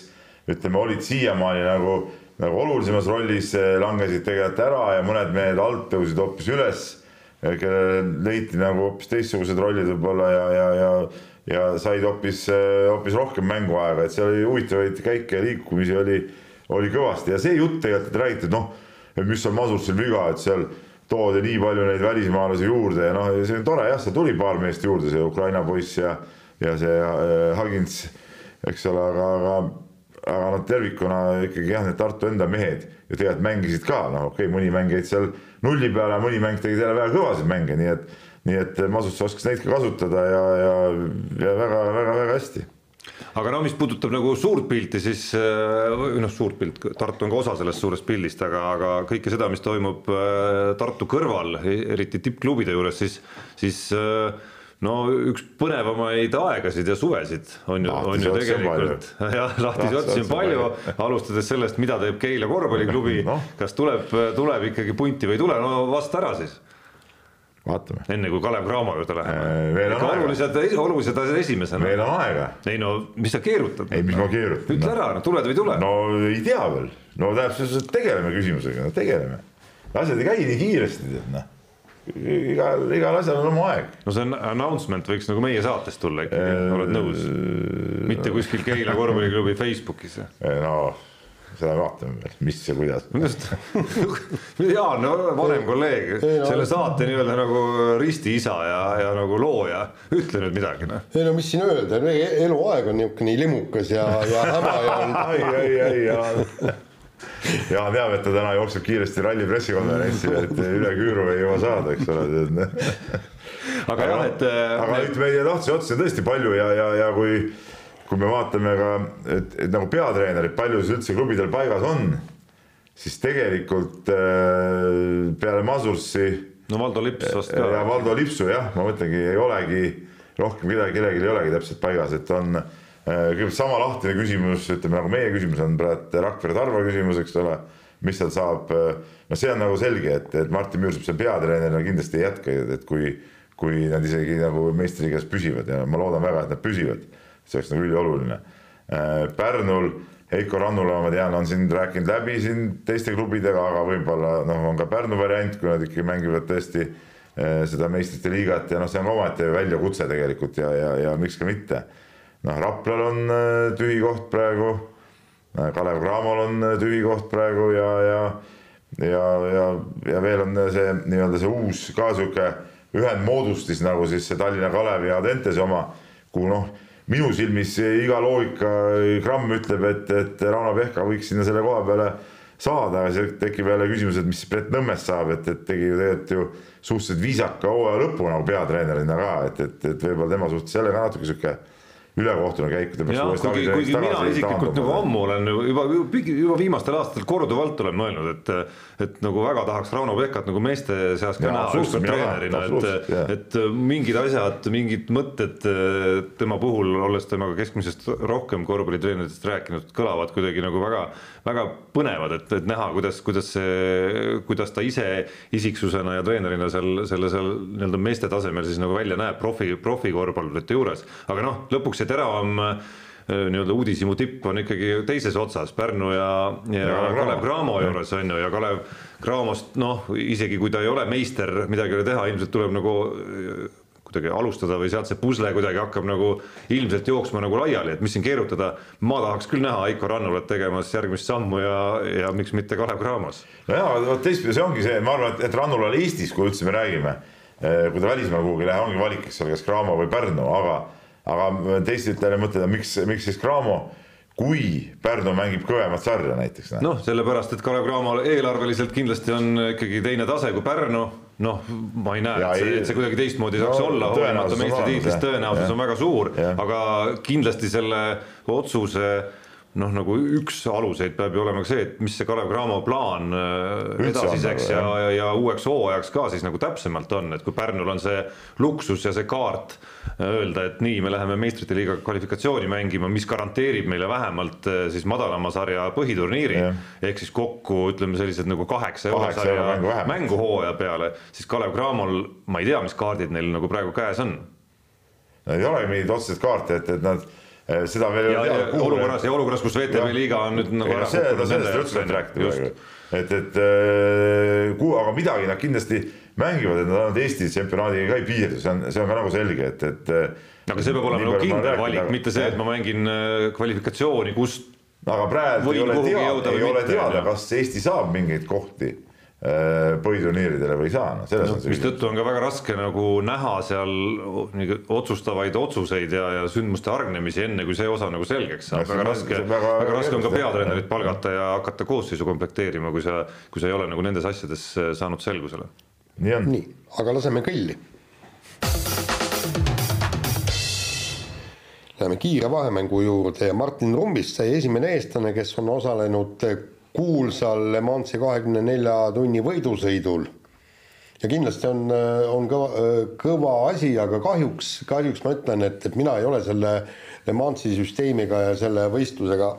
ütleme, olid siiamaani nagu, nagu olulisemas rollis, äh, langesid tegelikult ära ja mõned mehed alt tõusid hoopis üles, äh, kellele leiti nagu hoopis teistsugused rollid võib-olla ja, ja, ja ja said hoopis, hoopis rohkem mänguaega, et seal oli huvitavaid käike ja liikumisi oli, oli kõvasti. Ja see jutt tegelikult, et räägiti, et noh, et mis on Masursil viga, et seal toodi nii palju neid välismaalasi juurde ja noh, see on tore jah, seal tuli paar meest juurde, see Ukraina poiss ja ja see äh, Hagins, eks ole, aga, aga aga noh, tervikuna ikkagi jah, need Tartu enda mehed ju tegelikult mängisid ka, noh, okei okay,, mõni mäng jäid seal nulli peale, mõni mäng tegi jälle väga kõvasid mänge, nii et nii et Masus oskas neid ka kasutada ja, ja, ja väga-väga-väga hästi.
Aga no mis puudutab nagu suurt pilti, siis äh, noh, suurt pilt, Tartu on ka osa sellest suurest pildist, aga, aga kõike seda, mis toimub äh, Tartu kõrval, eriti tippklubide juures, siis, siis äh, no üks põnevamaid aegasid ja suvesid on ju, on ju tegelikult, (laughs) jah, lahtisi otsi on palju, alustades sellest, mida teeb Keila korvpalliklubi (laughs) no., kas tuleb, tuleb ikkagi punti või ei tule, no vasta ära siis.
vaatame.
enne kui Kalev Cramo juurde läheme. ikka olulised, olulised asjad esimesena.
veel on aega.
ei no mis sa keerutad?
ei, mis ma keerutan.
ütle ära, no tuled või ei tule?
no ei tea veel, no tähendab, tegeleme küsimusega, no tegeleme. asjad ei käi nii kiiresti, tead noh igal, igal asjal on oma aeg.
no see on announcement võiks nagu meie saatest tulla ikkagi, oled nõus? mitte kuskil Keila korvpalliklubi Facebookis.
no seda vaatame veel, mis ja kuidas. (laughs)
Jaan no,, vanem kolleeg, selle saate nii-öelda nagu ristiisa ja, ja nagu looja, ütle nüüd midagi noh.
ei no mis siin öelda, eluaeg on niisugune limukas ja, ja häma ja. (laughs)
ai, ai, ai, Jaan. Jaan teab, et ta täna jookseb kiiresti ralli pressikonverentsile, et üle küüru ei jõua saada, eks ole.
aga jah, et.
aga ütleme, neid tahtlusi otsuseid on tõesti palju ja, ja, ja kui kui me vaatame ka, et, et nagu peatreenerid, palju siis üldse klubidel paigas on, siis tegelikult äh, peale Masursi.
no Valdo Lips vast ka.
ja Valdo Lipsu jah, ma mõtlengi, ei olegi rohkem kedagi, kellelgi ei olegi täpselt paigas, et on äh, kõigepealt sama lahtine küsimus, ütleme nagu meie küsimus on praegu Rakvere Tarva küsimus, eks ole, mis seal saab. no see on nagu selge, et, et Martin Müürsepp seal peatreenerina kindlasti ei jätka, et kui, kui nad isegi nagu meistriliigas püsivad ja ma loodan väga, et nad püsivad see oleks nagu ülioluline. Äh, Pärnul Heiko Rannula, ma tean, on siin rääkinud läbi siin teiste klubidega, aga võib-olla noh, on ka Pärnu variant, kui nad ikkagi mängivad tõesti äh, seda meistrite liigat ja noh, see on omaette väljakutse tegelikult ja, ja, ja miks ka mitte. Noh, Raplal on äh, tühi koht praegu. Kalev Cramol on tühi koht praegu ja, ja, ja, ja, ja veel on see nii-öelda see uus ka sihuke ühendmoodustis nagu siis see Tallinna Kalevi ja Dentese oma, kuhu noh minu silmis iga loogika gramm ütleb, et, et Rauno Pehka võiks sinna selle koha peale saada, aga siis tekib jälle küsimus, et mis Brett Nõmmest saab, et, et tegi ju tegelikult ju suhteliselt viisaka hooaja lõpu nagu peatreenerina ka, et, et, et võib-olla tema suhtes jälle ka natuke sihuke ülekohtune käik.
kuigi, kuigi mina isiklikult nagu ammu olen juba, juba, viimastel aastatel korduvalt olen mõelnud, et, et nagu väga tahaks Rauno Pehkat nagu meeste seas ka näha ükskord treenerina, et, et mingid asjad, mingid mõtted tema puhul, olles temaga keskmisest rohkem korvpallitreeneritest rääkinud, kõlavad kuidagi nagu väga, väga põnevad, et, et näha, kuidas, kuidas see, kuidas ta ise isiksusena ja treenerina seal selle seal nii-öelda meeste tasemel siis nagu välja näeb profi, profikorvpallurite juures, aga noh, lõpuks see teravam äh, nii-öelda uudishimu tipp on ikkagi teises otsas Pärnu ja, ja, ja Kalev Cramo. Juures on ju ja Kalev Cramost noh, isegi kui ta ei ole meister, midagi ei ole teha, ilmselt tuleb nagu kuidagi alustada või sealt see pusle kuidagi hakkab nagu ilmselt jooksma nagu laiali, et mis siin keerutada. ma tahaks küll näha Heiko Rannulat tegemas järgmist sammu ja, ja miks mitte Kalev Cramos.
no jaa, vot teistpidi see ongi see, ma arvan, et, et Rannulal Eestis, kui üldse me räägime, äh, kui ta välismaal kuhugi ei lähe, ongi valik, eks ole, kas Cramo või Pärnu, aga aga teisalt jälle mõtleda, miks, miks siis Cramo, kui Pärnu mängib kõvemat sarja näiteks.
noh, sellepärast, et Kalev Cramo eelarveliselt kindlasti on ikkagi teine tase kui Pärnu, noh, ma ei näe, et see, et see kuidagi teistmoodi saaks no, olla, hoolimata meistritiitlist tõenäosus on väga suur, aga kindlasti selle otsuse noh, nagu üks aluseid peab ju olema ka see, et mis see Kalev Cramo plaan äh, edasiseks ja, ja, ja uueks hooajaks ka siis nagu täpsemalt on, et kui Pärnul on see luksus ja see kaart äh, öelda, et nii, me läheme meistrite liiga kvalifikatsiooni mängima, mis garanteerib meile vähemalt äh, siis madalama sarja põhiturniiri. Ehk siis kokku ütleme sellised nagu kaheksa eurosarja mängu, mängu hooaja peale, siis Kalev Cramol, ma ei tea, mis kaardid neil nagu praegu käes on.
Ei olegi mingeid otseseid kaarte, et, et nad seda veel
ei ole teada. olukorras ja olukorras, kus VTV liiga on nüüd nagu
ära kukkunud. sellest üldse ei rääkida praegu, et, et eh, kuhu, aga midagi nad kindlasti mängivad, et nad ainult Eesti tsempionaadiga ka ei piirdu, see on, see on ka nagu selge, et, et.
Eh, aga see peab olema nagu kindel valik, mitte see, et ma mängin kvalifikatsiooni, kust.
aga praegu ei ole teada, ei ole teada, kas Eesti saab mingeid kohti Äh, põhiturniiridele või ei saa, noh selles no,
on mistõttu on ka väga raske nagu näha seal otsustavaid otsuseid ja, ja sündmuste hargnemisi, enne kui see osa nagu selgeks saab, väga raske, väga, väga raske on ka peatreenerit palgata ja hakata koosseisu komplekteerima, kui sa, kui sa ei ole nagu nendes asjades äh, saanud selgusele.
nii on. nii, aga laseme kõlli. Läheme kiire vahemängu juurde ja Martin Rumbist sai esimene eestlane, kes on osalenud kuulsal Le Mansi kahekümne nelja tunni võidusõidul. ja kindlasti on, on kõva, kõva asi, aga kahjuks, kahjuks ma ütlen, et, et mina ei ole selle Le Mansi süsteemiga ja selle võistlusega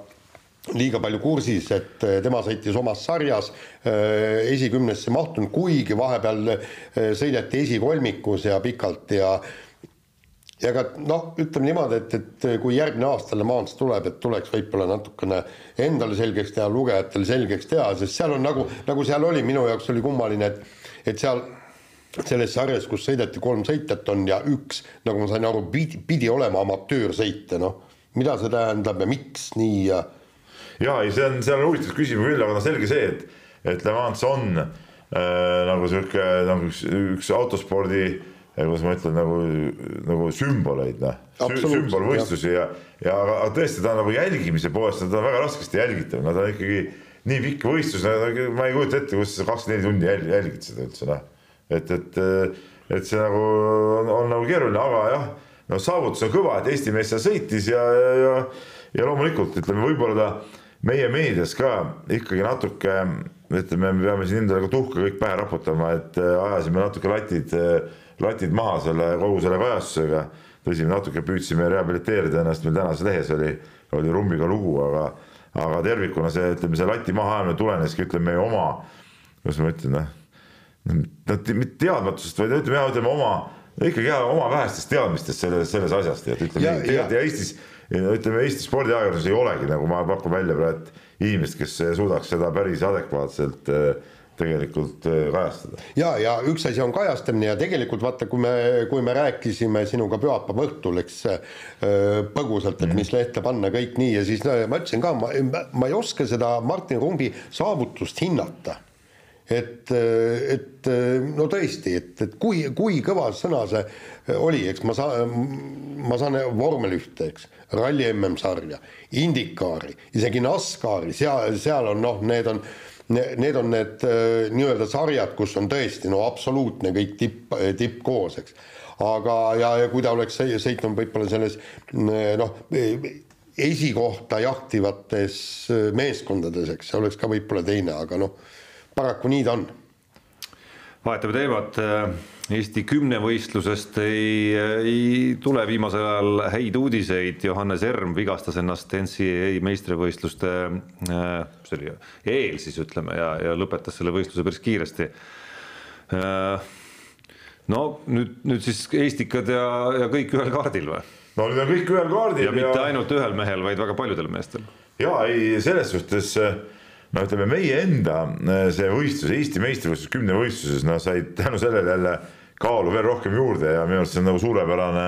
liiga palju kursis, et tema sõitis omas sarjas esikümnesse mahtunud, kuigi vahepeal sõideti esikolmikus ja pikalt ja ja ka noh, ütleme niimoodi, et, et kui järgmine aasta Le Mans tuleb, et tuleks võib-olla natukene endale selgeks teha, lugejatele selgeks teha, sest seal on nagu, nagu seal oli, minu jaoks oli kummaline, et et seal selles sarjas, kus sõideti kolm sõitjat on ja üks, nagu ma sain aru, pidi, pidi olema amatöörsõitja, noh, mida see tähendab ja miks nii ja.
ja ei, see on, see on huvitav küsimus küll, aga noh, selge see, et, et Le Mans on äh, nagu sihuke nagu üks, üks autospordi äh, kuidas ma ütlen, nagu, nagu sümboleid, noh, sümbolvõistlusi ja, ja aga, tõesti, ta on nagu jälgimise poolest, ta on väga raskesti jälgitav, no ta on ikkagi nii pikk võistlus, ma ei kujuta ette, kuidas sa kakskümmend neli tundi jälgid seda üldse, noh. Et, et, et see nagu on, on nagu keeruline, aga jah, no saavutus on kõva, et Eesti mees seal sõitis ja, ja, ja, ja loomulikult ütleme, võib-olla ta meie meedias ka ikkagi natuke ütleme, me peame siin endale ka tuhka kõik pähe raputama, et äh, ajasime natuke latid, äh, latid maha selle kogu selle kajastusega. tõsi, me natuke püüdsime rehabiliteerida ennast, meil tänases lehes oli, oli rummiga lugu, aga, aga tervikuna see, ütleme, see lati mahaajamine tuleneski, ütleme, meie oma, kuidas ma ütlen, noh mitte teadmatusest, vaid ütleme, ütleme oma, ikkagi jah, oma vähestest teadmistest selles, selles asjas, et ütleme ja, ja, ja Eestis, ütleme Eesti spordiajakirjanduses ei olegi, nagu ma pakun välja praegu, inimest, kes suudaks seda päris adekvaatselt äh, tegelikult äh, kajastada.
ja, ja üks asi on kajastamine ja tegelikult vaata, kui me, kui me rääkisime sinuga pühapäeva õhtul, eks äh, põgusalt, et -hmm. mis lehte panna, kõik nii ja siis no, ma ütlesin ka, ma, ma ei oska seda Martin Rumbi saavutust hinnata et, et no tõesti, et, et kui, kui kõva sõna see oli, eks ma saan, ma saan vormel ühte, eks, ralli MM-sarja, Indikaari, isegi NASCARi, seal, seal on noh, need on Need on need nii-öelda sarjad, kus on tõesti no absoluutne kõik tipp, tipp koos, eks. aga, ja, ja kui ta oleks sõitnud võib-olla selles noh, esikohta jahtivates meeskondades, eks see oleks ka võib-olla teine, aga noh paraku nii ta on.
vahetame teemat. Eesti kümnevõistlusest ei, ei tule viimasel ajal häid uudiseid, Johannes Erm vigastas ennast NCAA meistrivõistluste, see oli eel siis ütleme ja, ja lõpetas selle võistluse päris kiiresti. no nüüd, nüüd siis Eestikad ja, ja kõik ühel kaardil või?
no nüüd on kõik ühel kaardil.
ja mitte ja... ainult ühel mehel, vaid väga paljudel meestel.
ja ei, selles suhtes äh, no ütleme, meie enda äh, see võistlus, Eesti meistrivõistlus kümnevõistluses, no said tänu sellele jälle kaalu veel rohkem juurde ja minu arust see on nagu suurepärane,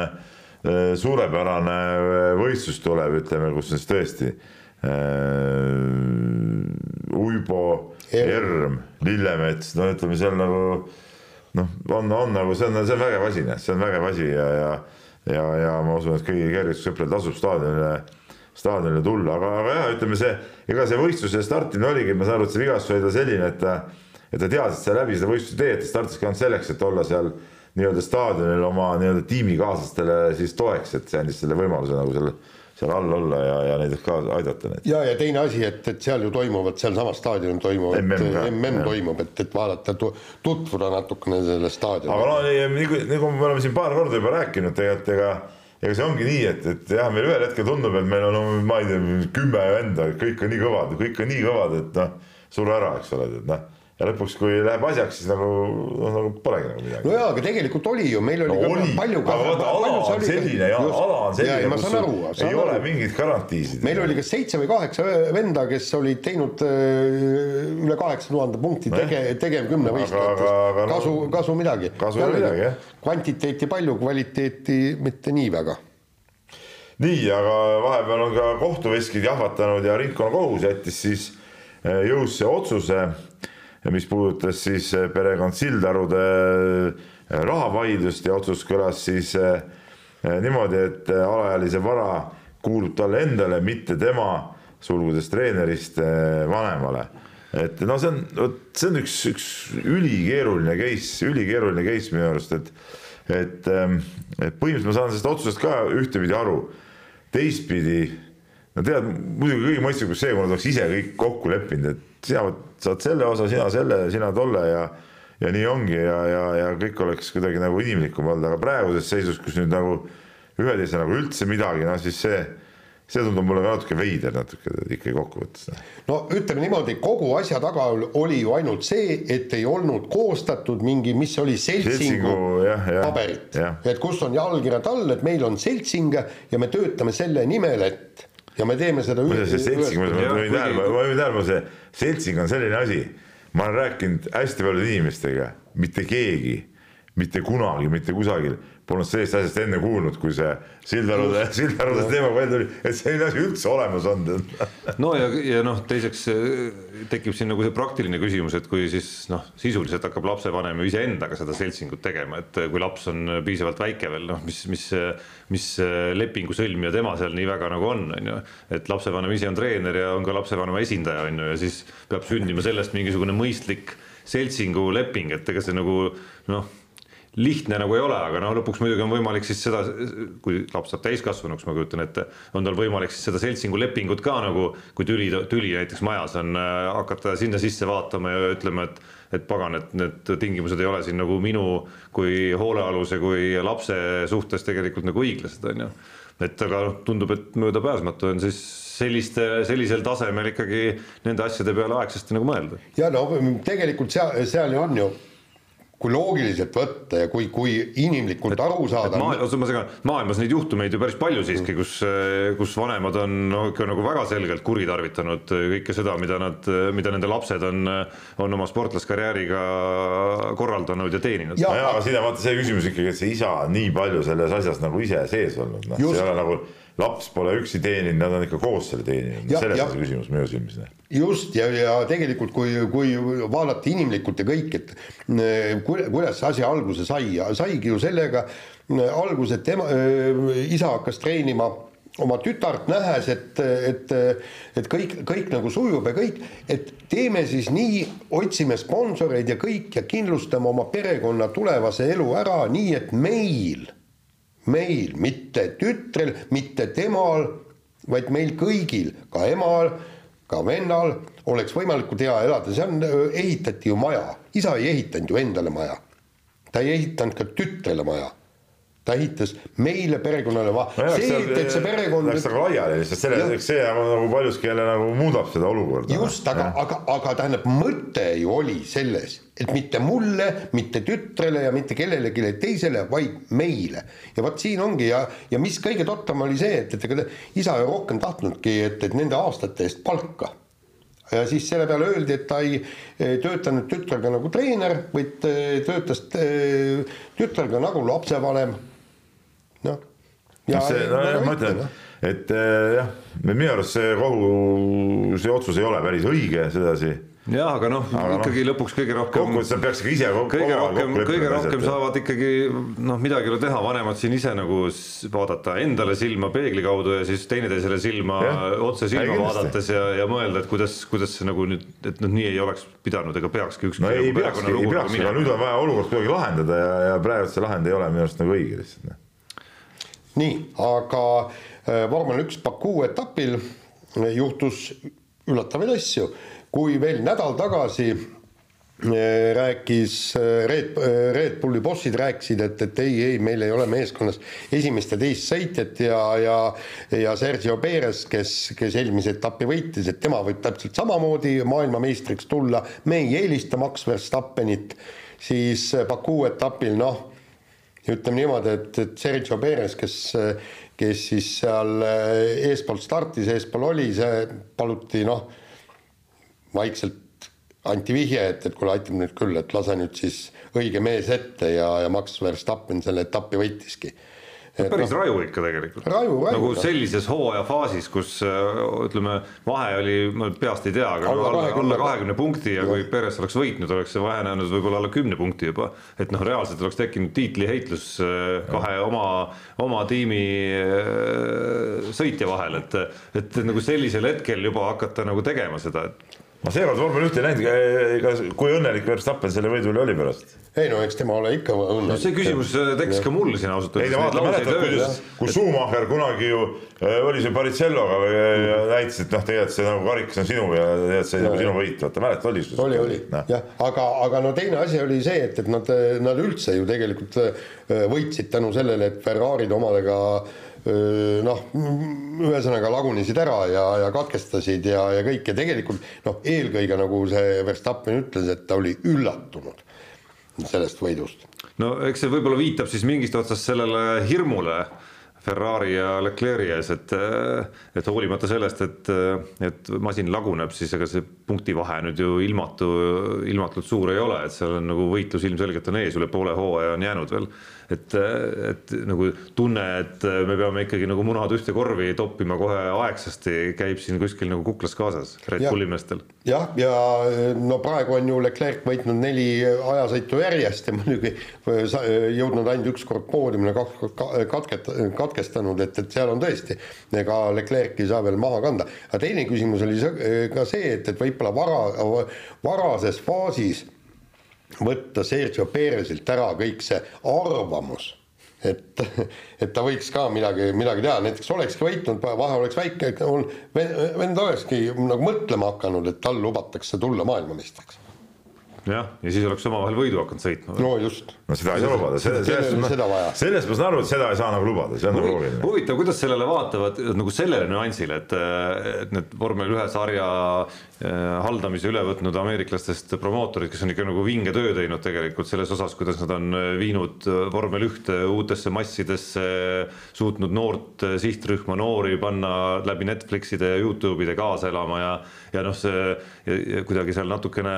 äh, suurepärane äh, võistlus tuleb, ütleme, kus on siis tõesti äh, Uibo, Erm, Lillemets, no ütleme seal nagu noh, on, on nagu see on, see on vägev asi, see on vägev asi ja, ja ja, ja ma usun, et kõigil kergejõustikusõpradel tasub staadionile staadionile tulla, aga, aga jah, ütleme see, ega see võistluse startimine oligi, ma saan aru, et see vigastus oli tal selline, et ta, et ta teadis, et sa läbi seda võistlust ei tee, et ta startiski ainult selleks, et olla seal nii-öelda staadionil oma nii-öelda tiimikaaslastele siis toeks, et see andis selle võimaluse nagu selle seal all olla ja, ja neid ka aidata.
ja, ja teine asi, et, et seal ju toimuvad, sealsamas staadionil toimuvad, mm, MM toimub, et, et vaadata, tutvuda natukene selle staadioniga.
aga no nii, nagu me oleme siin paar korda juba rääkinud, tegelikult ega ega see ongi nii, et, et jah, meil ühel hetkel tundub, et meil on, ma ei tea, kümme venda, kõik on nii kõvad, kõik on nii kõvad, et noh, sure ära, eks ole, et noh ja lõpuks, kui läheb asjaks, siis nagu noh, nagu polegi nagu midagi.
no jaa, aga tegelikult oli ju, meil oli
no, ka oli, palju aga vaata, ala on selline ja ala on selline, kus aru, ei aru. ole mingeid garantiisid.
meil oli kas seitse või kaheksa venda, kes olid teinud äh, üle kaheksa tuhande punkti tege-, tegevkümnevõistlejates. kasu, kasu midagi.
kasu ei ole midagi, jah.
kvantiteeti palju, kvaliteeti mitte nii väga
nii, aga vahepeal on ka kohtuveskid jahvatanud ja ringkonnakohus jättis siis äh, jõusse otsuse mis puudutas siis eh, perekond Sildarude eh, rahavaidlust ja otsus kõlas siis eh, niimoodi, et alaealise vara kuulub talle endale, mitte tema, sulgudes treenerist, vanemale. et no see on, vot see on üks, üks ülikeeruline case, ülikeeruline case minu arust, et et, et põhimõtteliselt ma saan sellest otsusest ka ühtepidi aru, teistpidi no tead, muidugi kõige mõistlikum see, kui nad oleks ise kõik kokku leppinud, et sina saad selle osa, sina selle, sina tolle ja ja nii ongi ja, ja, ja kõik oleks kuidagi nagu inimlikum olnud, aga praeguses seisus, kus nüüd nagu ühed ei saa nagu üldse midagi, no siis see see tundub mulle ka natuke veider natuke ikkagi kokkuvõttes.
no ütleme niimoodi, kogu asja taga oli ju ainult see, et ei olnud koostatud mingi, mis oli seltsingu, seltsingu paberit, et kus on allkirjad all, et meil on seltsing ja me töötame selle nimel, et ja me teeme seda.
see seltsing, ma võin tähelepanu, ma võin tähelepanu, see seltsing on selline asi, ma olen rääkinud hästi paljude inimestega, mitte keegi mitte kunagi, mitte kusagil polnud sellist asjast enne kuulnud, kui see Sildarude, Sildarude teema välja tuli, et selline asi üldse olemas on. (laughs)
no ja, ja noh, teiseks tekib siin nagu see praktiline küsimus, et kui siis noh, sisuliselt hakkab lapsevanem ju iseendaga seda seltsingut tegema, et kui laps on piisavalt väike veel, noh, mis, mis, mis lepingu sõlmija tema seal nii väga nagu on, on ju. et lapsevanem ise on treener ja on ka lapsevanema esindaja, on ju, ja siis peab sündima sellest mingisugune mõistlik seltsingu leping, et ega see nagu noh lihtne nagu ei ole, aga no lõpuks muidugi on võimalik siis seda, kui laps saab täiskasvanuks, ma kujutan ette, on tal võimalik siis seda seltsingu lepingut ka nagu, kui tüli, tüli näiteks majas on, äh, hakata sinna sisse vaatama ja ütlema, et et pagan, et need tingimused ei ole siin nagu minu kui hoolealuse kui lapse suhtes tegelikult nagu õiglased, on ju. et aga noh, tundub, et möödapääsmatu on siis selliste, sellisel tasemel ikkagi nende asjade peale aegsasti nagu mõelda.
ja no tegelikult seal, seal ju on ju kui loogiliselt võtta ja kui, kui inimlikult aru saada.
maailmas, ma segan, maailmas neid juhtumeid ju päris palju siiski, kus, kus vanemad on no, ikka nagu väga selgelt kuritarvitanud kõike seda, mida nad, mida nende lapsed on, on oma sportlaskarjääriga korraldanud ja teeninud.
ja, ja, aga siin on vaata see küsimus ikkagi, et see isa on nii palju selles asjas nagu ise sees olnud, noh, see ei ole nagu laps pole üksi teeninud, nad on ikka koos selle teeninud, selles on see küsimus minu silmis.
just ja, ja tegelikult, kui, kui vaadata inimlikult ja kõik, et eh, kuidas see asi alguse sai ja saigi ju sellega eh, alguse, et tema, eh, isa hakkas treenima oma tütart nähes, et, et, et kõik, kõik nagu sujub ja kõik, et teeme siis nii, otsime sponsoreid ja kõik ja kindlustame oma perekonna tulevase elu ära nii, et meil meil, mitte tütrel, mitte temal, vaid meil kõigil, ka emal, ka vennal oleks võimalikult hea elada, see on, ehitati ju maja, isa ei ehitanud ju endale maja. ta ei ehitanud ka tütrele maja. Ta ehitas meile perekonnale va-, see, et see perekond
läks nagu laiali lihtsalt. Selle, see nagu paljuski jälle nagu muudab seda olukorda.
just, aga, aga, aga tähendab, mõte ju oli selles, et mitte mulle, mitte tütrele ja mitte kellelegi teisele, vaid meile. ja vot siin ongi ja, ja mis kõige tottam oli see, et, et ega isa ju rohkem tahtnudki, et, et nende aastate eest palka ja siis selle peale öeldi, et ta ei töötanud tütrega nagu treener, vaid töötas tütrega nagu lapsevanem noh.
ja see, no jah, ma ütlen, et eh, jah, minu arust see kohus, see otsus ei ole päris õige sedasi
jah, aga noh, ikkagi no, lõpuks kõige rohkem.
kokkuvõttes sa peaks ikka ise.
kõige rohkem, kõige rohkem saavad ikkagi noh, midagi ole teha, vanemad siin ise nagu vaadata endale silma peegli kaudu ja siis teineteisele silma ja, otse silma vaadates ja, ja mõelda, et kuidas, kuidas see nagu nüüd, et noh, nii ei oleks pidanud ega peakski ükski.
no ei peakski, ei peakski, aga nüüd on vaja olukord kuidagi lahendada ja, ja praegu see lahend ei ole minu arust nagu õige lihtsalt noh
nii, aga äh, vormel üks Baku etapil juhtus üllatavaid asju, kui veel nädal tagasi äh, rääkis Red, Red Bulli bossid rääkisid, et, et ei, ei, meil ei ole meeskonnas esimest ja teist sõitjat ja, ja ja Sergio Perez, kes, kes eelmise etapi võitis, et tema võib täpselt samamoodi maailmameistriks tulla, me ei eelista Max Verstappenit, siis Baku etapil noh ütleme niimoodi, et, et Sergio Perez, kes, kes siis seal eespool startis, eespool oli, see paluti noh, vaikselt anti vihje, et, et kuule, aitab nüüd küll, et lase nüüd siis õige mees ette ja, ja Max Verstappen selle etapi võitiski
päris no, raju ikka tegelikult. nagu sellises hooajafaasis, kus äh, ütleme, vahe oli, ma peast ei tea, aga alla, alla kahekümne punkti ja kui Perez oleks võitnud, oleks see vahe näinud võib-olla alla kümne punkti juba. et noh, reaalselt oleks tekkinud tiitliheitlus äh, kahe oma, oma tiimi äh, sõitja vahel, et, et nagu sellisel hetkel juba hakata nagu tegema seda, et
ma seekord vormel ühte ei näinud, ega kui õnnelik Verstappen selle võidu üle oli pärast?
ei no eks tema ole ikka õnnelik
no,. see küsimus äh, tekkis ka mul siin ausalt
öeldes. ei no vaata, mäletad, kuidas, kui Schumacher kunagi ju äh, oli see Baricelloga või näitas, et noh, tegelikult see nagu karikas on sinu ja tegelikult see nagu sinu võit, vaata mäletad, oli?
oli, oli no. jah, aga, aga no teine asi oli see, et, et nad, nad üldse ju tegelikult äh, võitsid tänu sellele, et Ferrari'de omadega noh, ühesõnaga lagunesid ära ja, ja katkestasid ja, ja kõik ja tegelikult noh, eelkõige nagu see Verstappen ütles, et ta oli üllatunud sellest võidust.
no eks see võib-olla viitab siis mingist otsast sellele hirmule Ferrari ja Leclerc'i ees, et, et hoolimata sellest, et, et masin laguneb, siis ega see punktivahe nüüd ju ilmatu, ilmatult suur ei ole, et seal on nagu võitlus ilmselgelt on ees, üle poole hooaja on jäänud veel et, et nagu tunne, et me peame ikkagi nagu munad ühte korvi toppima kohe aegsasti, käib siin kuskil nagu kuklas kaasas Red Bulli meestel.
jah, ja no praegu on ju Leclerc võitnud neli ajasõitu järjest ja muidugi jõudnud ainult üks kord poodiumile, kaks katket-, katkestanud, et, et seal on tõesti, ega Leclerc'i ei saa veel maha kanda. aga teine küsimus oli ka see, et, et võib-olla vara, varases faasis võtta Sergio Peresilt ära kõik see arvamus, et, et ta võiks ka midagi, midagi teha, näiteks olekski võitnud, vahe oleks väike, vend olekski nagu mõtlema hakanud, et tal lubatakse tulla maailmameistriks
jah, ja siis oleks omavahel võidu hakanud sõitma.
no just.
no seda ei saa lubada, selles, selles, selles ma saan aru, et seda ei saa nagu lubada, see on nagu loogiline.
huvitav, kuidas sellele vaatavad nagu sellele nüansile, et, et need vormel ühe sarja eh, haldamise üle võtnud ameeriklastest promootorid, kes on ikka nagu vinge töö teinud tegelikult selles osas, kuidas nad on viinud vormel ühte uutesse massidesse, suutnud noort sihtrühma noori panna läbi Netflixide ja Youtube'ide kaasa elama ja, ja noh, see ja, ja kuidagi seal natukene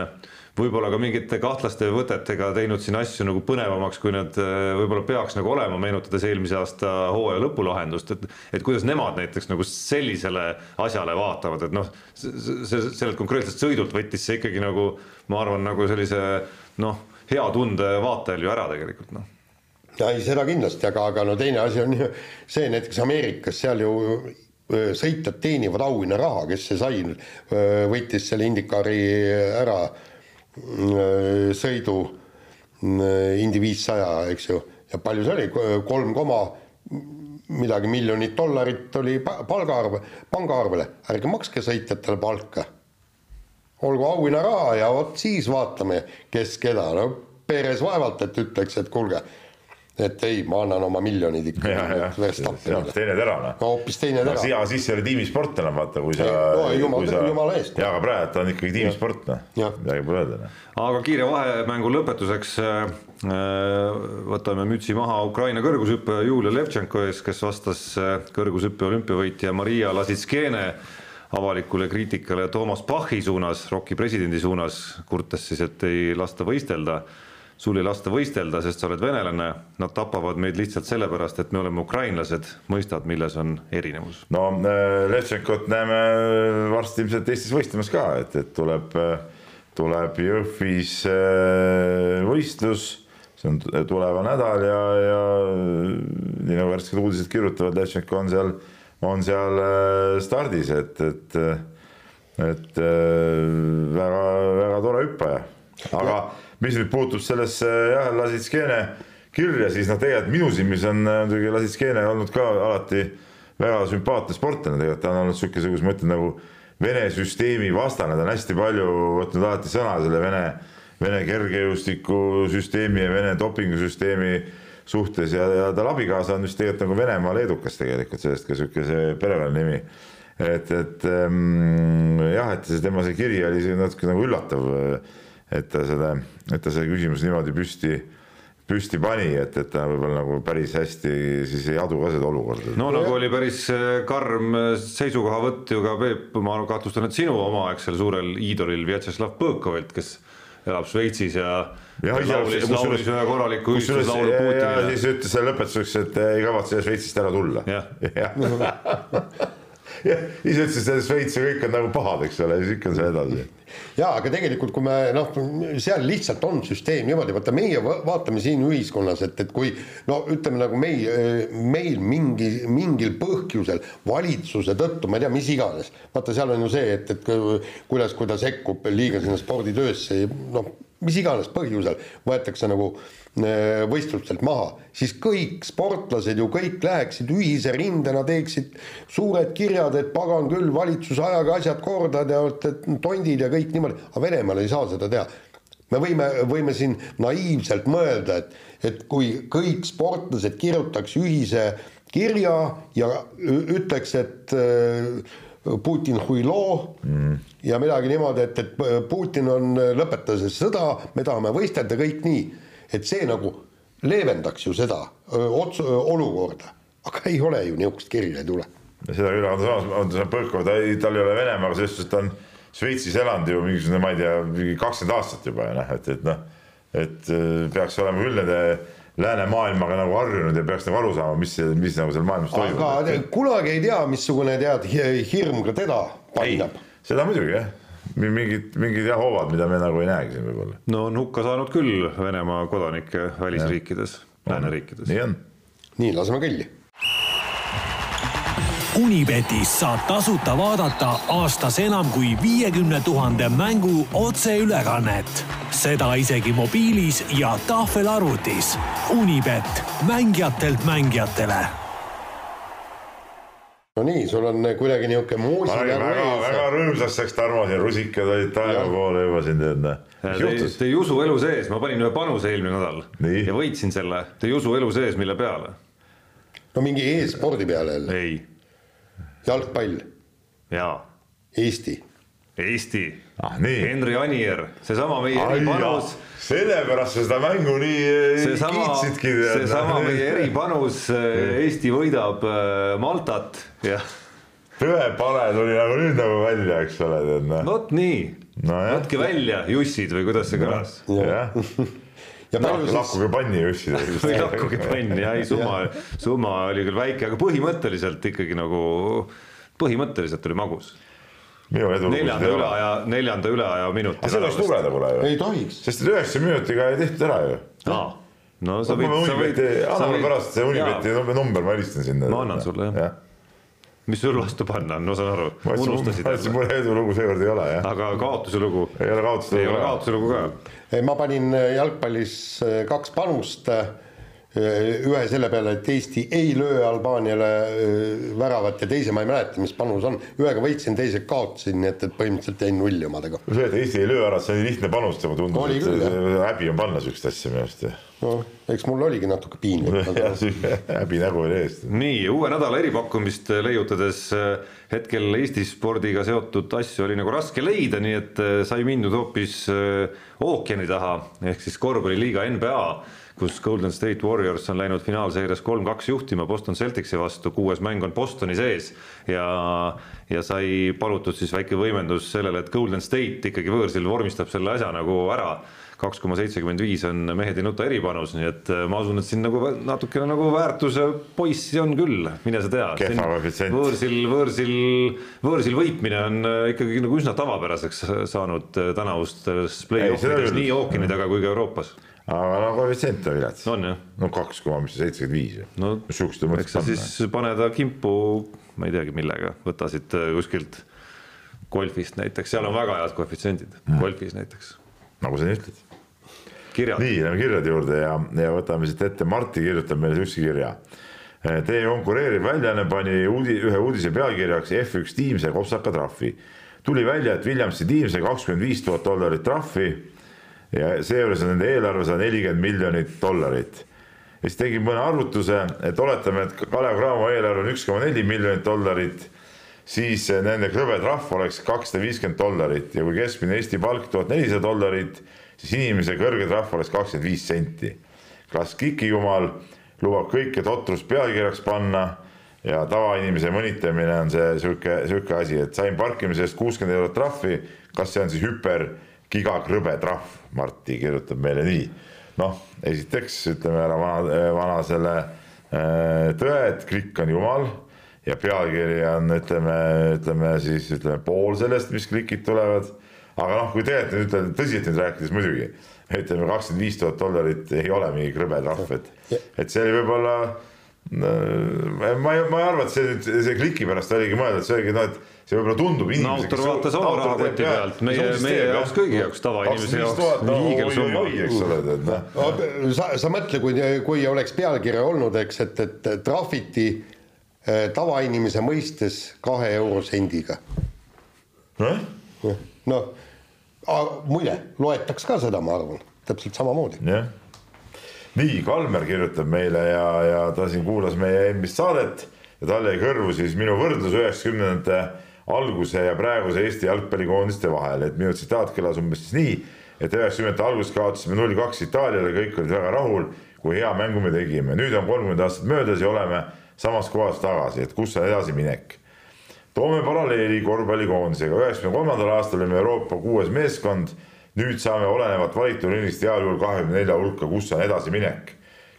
võib-olla ka mingite kahtlaste võtetega teinud siin asju nagu põnevamaks, kui need äh, võib-olla peaks nagu olema, meenutades eelmise aasta hooaja lõpulahendust, et et kuidas nemad näiteks nagu sellisele asjale vaatavad, et noh, see, sellelt konkreetselt sõidult võttis see ikkagi nagu ma arvan, nagu sellise noh, hea tunde vaatajal ju ära tegelikult noh.
Ja ei, seda kindlasti, aga, aga no teine asi on see näiteks Ameerikas, seal ju sõitjad teenivad auhinnaraha, kes see sai, võitis selle Indikaari ära Äh, sõidu äh, Indy viissaja, eks ju, ja palju see oli, kolm koma midagi miljonit dollarit oli palgaarve, pangaarvele, ärge makske sõitjatele palka. olgu auhinnaraha ja vot siis vaatame, kes keda, no Perez vaevalt, et ütleks, et kuulge et ei, ma annan oma miljonid ikka.
teine tera noh.
no hoopis teine tera
no,. ja siis ei ole tiimisport enam vaata, kui sa.
no jumal, jumala eest.
ja, aga praegu on ikkagi tiimisport noh, midagi pole öelda noh.
aga kiire vahemängu lõpetuseks äh, võtame mütsi maha Ukraina kõrgushüppaja Julia Levtšenko ees, kes vastas äh, kõrgushüppe olümpiavõitja Maria Lasitskene avalikule kriitikale Toomas Pachi suunas, ROK-i presidendi suunas, kurtes siis, et ei lasta võistelda sul ei lasta võistelda, sest sa oled venelane, nad tapavad meid lihtsalt sellepärast, et me oleme ukrainlased, mõistad, milles on erinevus?
no äh, Levtšenkot näeme varsti ilmselt Eestis võistlemas ka, et, et tuleb, tuleb Jõhvis äh, võistlus, see on tuleva nädal ja, ja nii nagu värsked uudised kirjutavad, Levtšenko on seal, on seal äh, stardis, et, et et väga, väga tore hüppaja, aga ja mis nüüd puutub sellesse jah, Lasitskeene kirja, siis noh, tegelikult minu silmis on äh, muidugi Lasitskeene olnud ka alati väga sümpaatne sportlane, tegelikult ta on olnud niisugune, ma ütlen, nagu Vene süsteemi vastane, ta on hästi palju võtnud alati sõna selle Vene, Vene kergejõustikusüsteemi ja Vene dopingusüsteemi suhtes ja, ja tal abikaasa on vist tegelikult nagu Venemaa leedukas tegelikult, sellest ka niisugune see perekonnanimi. et, et ähm, jah, et see tema see kiri oli natuke nagu üllatav et ta selle, et ta selle küsimuse niimoodi püsti, püsti pani, et, et ta võib-olla nagu päris hästi siis ei adu ka seda olukorda.
no nagu oli päris äh, karm äh, seisukohavõtt ju ka Peep, ma kahtlustan, et sinu omaaegsel suurel iidolil Vjatšeslav Põõkovilt, kes elab Šveitsis ja ja laulis, laulis ühe korraliku ühistuslaulu Putinile.
siis ütles selle lõpetuseks, et ei kavatse Šveitsist ära tulla. jah (laughs) ja. (laughs) (laughs) ise ütles, et Šveits ja kõik on nagu pahad, eks ole, ja siis ikka on see edasi.
Jaa, aga tegelikult, kui me noh, seal lihtsalt on süsteem niimoodi, vaata meie vaatame siin ühiskonnas, et, et kui no ütleme nagu meil, meil mingi, mingil põhjusel valitsuse tõttu, ma ei tea, mis iganes, vaata, seal on ju see, et, et kuidas, kui ta sekkub liiga sinna sporditöösse, noh, mis iganes põhjusel võetakse nagu Äh, võistlustelt maha, siis kõik sportlased ju kõik läheksid ühise rindena, teeksid suured kirjad, et pagan küll, valitsus, ajage asjad korda, te olete tondid ja kõik niimoodi, aga Venemaal ei saa seda teha. me võime, võime siin naiivselt mõelda, et, et kui kõik sportlased kirjutaks ühise kirja ja ütleks, et äh, Putin huilo mm. ja midagi niimoodi, et, et Putin on, lõpetas sõda, me tahame võistelda, kõik nii et see nagu leevendaks ju seda ots-, olukorda. aga ei ole ju niisugust kirja ei tule.
seda küll, aga samas on ta Põlkov, ta ei, tal ei ole Venemaaga selles suhtes, ta on Šveitsis elanud ju mingisugune, ma ei tea, mingi kakskümmend aastat juba ja noh, et, et noh, et peaks olema küll nende läänemaailmaga nagu harjunud ja peaks nagu aru saama, mis, mis nagu seal maailmas toimub.
aga kunagi ei tea, missugune tead hirm ka teda painab.
seda muidugi jah mingid, mingid jah hoovad, mida me nagu ei näegi siin võib-olla.
no on hukka saanud küll Venemaa kodanikke välisriikides, lääneriikides.
nii on.
nii, laseme kõlli.
Unibetis saab tasuta vaadata aastas enam kui viiekümne tuhande mängu otseülekannet. seda isegi mobiilis ja tahvelarvutis. Unibet, mängijatelt mängijatele
no nii, sul on kuidagi niisugune muusi
nagu väga, väga rõõmsaks läks Tarmo siin, rusikad olid taeva poole juba siin tead.
Te, te ei usu elu sees, ma panin ühe panuse eelmine nädal nii. ja võitsin selle, te ei usu elu sees, mille peale?
no mingi e-spordi peale jälle?
ei.
jalgpall?
jaa.
Eesti?
Eesti
ah,.
Henri Anier, seesama meie eripanus.
sellepärast sa seda mängu nii
seesama, kiitsidki. seesama (laughs) meie eripanus, Eesti võidab äh, Maltat ja.
tõepale tuli nagu nüüd nagu välja, eks ole, tead noh.
vot nii no,, võtke välja jussid või kuidas see kõlas
no,. ja palju siis. lakkuge panni jussid. (laughs)
või lakkuge panni, jah, ei summa, summa oli küll väike, aga põhimõtteliselt ikkagi nagu, põhimõtteliselt oli magus neljanda üleaja, neljanda üleaja minuti.
aga seda ei tohiks lugeda pole ju.
ei tohiks.
sest et üheksa minutiga ei tehtud ära ju.
aa, no sa võid,
sa võid. anna mulle pärast see Unibeti number, ma helistan sinna.
ma annan sulle jah ja. mis sul vastu panna on, ma saan aru.
ma ütlesin, mul edulugu seekord ei ole jah.
aga kaotuse lugu?
ei ole kaotuse lugu.
ei ole kaotuse lugu ka.
ma panin jalgpallis äh, kaks panust ühe selle peale, et Eesti ei löö Albaaniale väravat ja teise ma ei mäleta, mis panus on. ühega võitsin, teise kaotasin, nii et, et põhimõtteliselt jäin nulli omadega.
see, et Eesti ei löö ära, see oli lihtne panus, mulle tundus, et küll, häbi on panna siukest asja minu arust.
noh, eks mul oligi natuke piinlik (laughs)
aga... häbi nägu oli ees.
nii, uue nädala eripakkumist leiutades hetkel Eesti spordiga seotud asju oli nagu raske leida, nii et sai mindud hoopis ookeani taha ehk siis korvpalliliiga NBA kus Golden State Warriors on läinud finaalseerias kolm-kaks juhtima Boston Celticsi vastu, kuues mäng on Bostoni sees. Ja, ja sai palutud siis väike võimendus sellele, et Golden State ikkagi võõrsil vormistab selle asja nagu ära kaks koma seitsekümmend viis on mehed ei nuta eripanus, nii et äh, ma usun, et siin nagu natukene nagu väärtuse poissi on küll, mine sa tea. võõrsil, võõrsil, võõrsil võitmine on äh, ikkagi nagu üsna tavapäraseks saanud äh, tänavustes play-offides nii ookeani taga kui ka Euroopas
aga no koefitsient on vilets.
on jah?
no kaks koma seitsekümmend viis
no eks sa siis pane ta kimpu, ma ei teagi, millega, võta siit kuskilt golfist näiteks, seal on väga head koefitsiendid mm., golfis näiteks.
nagu sa nii ütled.
Nii,
lähme kirjade juurde ja, ja võtame siit ette, Martti kirjutab meile siukse kirja. Teie konkureeriv väljaanne pani uudi, ühe uudise pealkirjaks F1 tiim sai kopsaka trahvi. tuli välja, et Williamsi tiim sai kakskümmend viis tuhat dollarit trahvi ja seejuures on nende eelarve sada nelikümmend miljonit dollarit. ja siis tegin mõne arvutuse, et oletame, et Kalev Cramo eelarve on üks koma neli miljonit dollarit, siis nende krõbe trahv oleks kakssada viiskümmend dollarit ja kui keskmine Eesti palk tuhat nelisada dollarit, siis inimese kõrge trahv oleks kakskümmend viis senti. kas Kikijumal lubab kõike totrust pealkirjaks panna ja tavainimese mõnitamine on see sihuke, sihuke asi, et sain parkimise eest kuuskümmend eurot trahvi, kas see on siis hüper gigakrõbe trahv, Marti kirjutab meile nii. noh, esiteks ütleme ära vana, vana selle äh, tõe, et klikk on jumal ja pealkiri on, ütleme, ütleme siis ütleme pool sellest, mis klikid tulevad. Aga noh, kui tegelikult nüüd ütleme tõsiselt nüüd rääkides muidugi, ütleme kakskümmend viis tuhat dollarit ei ole mingi krõbe trahv, et, et see oli võib-olla äh, ma ei, ma ei arva, et see nüüd see kliki pärast oligi mõeldud, see oligi noh, et see võib-olla tundub
inimesele no,. autor vaatas oma rahakoti pealt, meie, meie jaoks kõigi jaoks, tavainimese jaoks hiigelsumma.
eks ole, tead noh.
sa, sa mõtle, kui, kui oleks pealkiri olnud, eks, et, et trahviti eh, tavainimese mõistes kahe eurosendiga. Noh, muide, loetaks ka seda, ma arvan, täpselt samamoodi.
jah. Nii, Kalmer kirjutab meile ja, ja ta siin kuulas meie eelmist saadet ja talle jäi kõrvu siis minu võrdlus üheksakümnendate alguse ja praeguse Eesti jalgpallikoondiste vahel, et minu tsitaat kõlas umbes siis nii, et üheksakümnendate alguses kaotasime null kaks Itaaliale, kõik olid väga rahul, kui hea mängu me tegime, nüüd on kolmkümmend aastat möödas ja oleme samas kohas tagasi, et kus on edasiminek. Toome paralleeli korvpallikoondisega, üheksakümne kolmandal aastal olime Euroopa kuues meeskond, nüüd saame olenevalt valitud ringist heal juhul kahekümne nelja hulka, kus on edasiminek,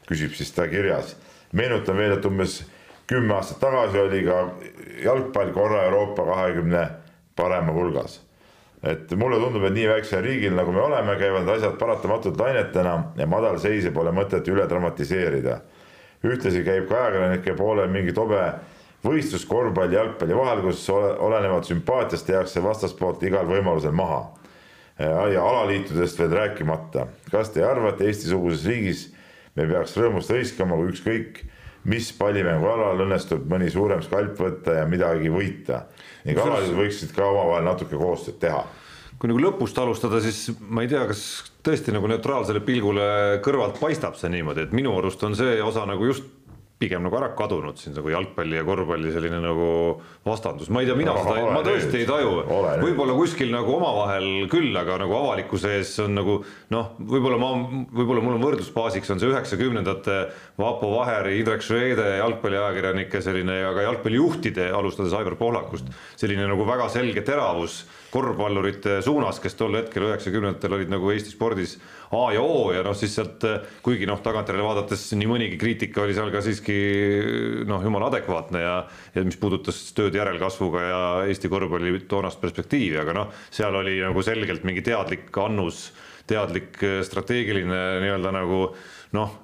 küsib siis ta kirjas. meenutan veel, et umbes kümme aastat tagasi oli ka jalgpall korra Euroopa kahekümne parema hulgas et mulle tundub, et nii väiksel riigil, nagu me oleme, käivad asjad paratamatult lainetena ja madalseise pole mõtet üle dramatiseerida. ühtlasi käib ka ajakirjanike poolel mingi tobe võistlus korvpalli, jalgpalli vahel, kus olenevalt sümpaatiast tehakse vastaspoolt igal võimalusel maha. ja alaliitudest veel rääkimata. kas te ei arva, et Eesti-suguses riigis me peaks rõõmust hõiskama, kui ükskõik mis pallimängualal õnnestub mõni suurem skalp võtta ja midagi võita ning alaliidud võiksid ka omavahel natuke koostööd teha
kui nagu lõpust alustada, siis ma ei tea, kas tõesti nagu neutraalsele pilgule kõrvalt paistab see niimoodi, et minu arust on see osa nagu just pigem nagu ära kadunud siin nagu jalgpalli ja korvpalli selline nagu vastandus, ma ei tea, mina no, seda, ma tõesti ei taju, võib-olla kuskil nagu omavahel küll, aga nagu avalikkuse ees on nagu noh, võib-olla ma, võib-olla mul on võrdlusbaasiks on see üheksakümnendate Vapo Vaheri, Indrek Švede jalgpalliajakirjanike selline ja ka jalgpallijuhtide, alustades Aivar Pohlakust, selline nagu väga selge teravus korvpallurite suunas, kes tol hetkel üheksakümnendatel olid nagu Eesti spordis A ja O ja noh, siis sealt kuigi noh, tagantjärele vaadates nii mõnigi kriitika oli seal ka siiski noh, jumala adekvaatne ja ja mis puudutas tööd järelkasvuga ja Eesti korvpalli toonast perspektiivi, aga noh, seal oli nagu selgelt mingi teadlik annus, teadlik strateegiline nii-öelda nagu noh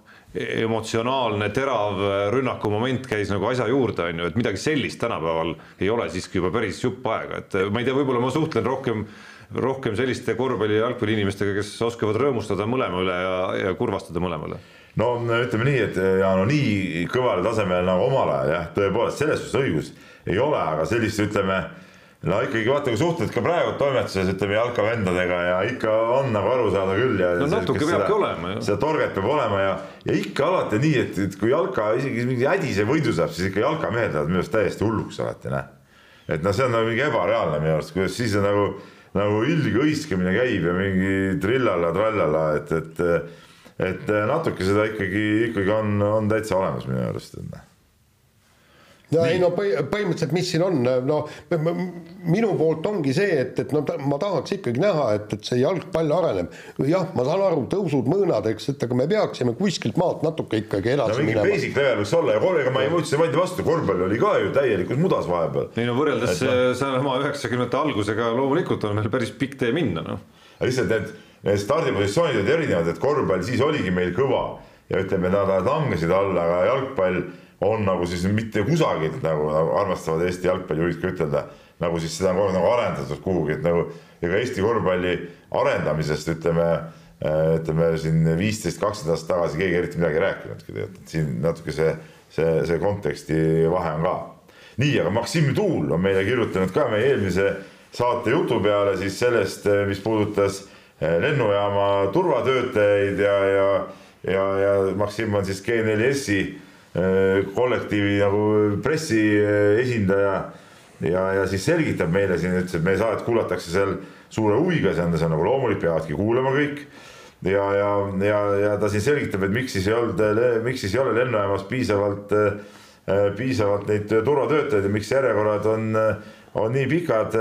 emotsionaalne terav rünnaku moment käis nagu asja juurde, on ju, et midagi sellist tänapäeval ei ole siiski juba päris jupp aega, et ma ei tea, võib-olla ma suhtlen rohkem rohkem selliste korvpalli ja jalgpalli inimestega, kes oskavad rõõmustada mõlema üle ja, ja kurvastada mõlemale.
No ütleme nii, et ja no nii kõval tasemel nagu omal ajal jah, tõepoolest selles suhtes õigus ei ole, aga sellist ütleme no ikkagi vaata, kui suhtled ka praegu toimetuses ütleme jalkavendadega ja ikka on nagu aru saada küll ja.
no natuke peabki olema
ju. seda torget peab olema ja, ja ikka alati nii, et, et kui jalka isegi mingi hädise võidu saab, siis ikka jalkamehed lähevad minu arust täiesti hulluks alati noh. et noh, see on nagu mingi ebareaalne minu arust, kuidas siis on nagu, nagu ilge hõiskemine käib ja mingi trillala-trallala, et, et, et natuke seda ikkagi, ikkagi on, on täitsa olemas minu arust, et noh
ja ei no põhimõtteliselt, mis siin on, no minu poolt ongi see, et, et no ma tahaks ikkagi näha, et, et see jalgpall areneb. jah, ma saan aru, tõusud, mõõnad, eks, et aga me peaksime kuskilt maalt natuke ikkagi edasi
no, minema. basic level võiks olla ja korraga ma ei mõtlesin vaidle vastu, korvpall oli ka ju täielikus mudas vahepeal.
ei no võrreldes sellesama üheksakümnendate algusega loomulikult on meil päris pikk tee minna, noh.
lihtsalt need, need stardipositsioonid olid erinevad, et korvpall siis oligi meil kõva ja ütleme, nad langesid alla, aga jalgpall on nagu siis mitte kusagilt nagu, nagu armastavad Eesti jalgpallijuhid ka ütelda, nagu siis seda on kogu aeg nagu arendatud kuhugi, et nagu ega Eesti korvpalli arendamisest ütleme, äh, ütleme siin viisteist, kaksteist aastat tagasi keegi eriti midagi ei rääkinudki tegelikult, et siin natuke see, see, see konteksti vahe on ka. nii, aga Maksim Tuul on meile kirjutanud ka meie eelmise saate jutu peale siis sellest, mis puudutas äh, lennujaama turvatöötajaid ja, ja, ja, ja Maksim on siis G4S-i Äh, kollektiivi nagu pressiesindaja ja, ja siis selgitab meile siin, ütles, et meie saadet kuulatakse seal suure huviga, see on, see on nagu loomulik, peavadki kuulama kõik. ja, ja, ja, ja ta siis selgitab, et miks siis ei olnud, miks siis ei ole lennujaamas piisavalt, äh, piisavalt neid turvatöötajaid ja miks järjekorrad on, on nii pikad.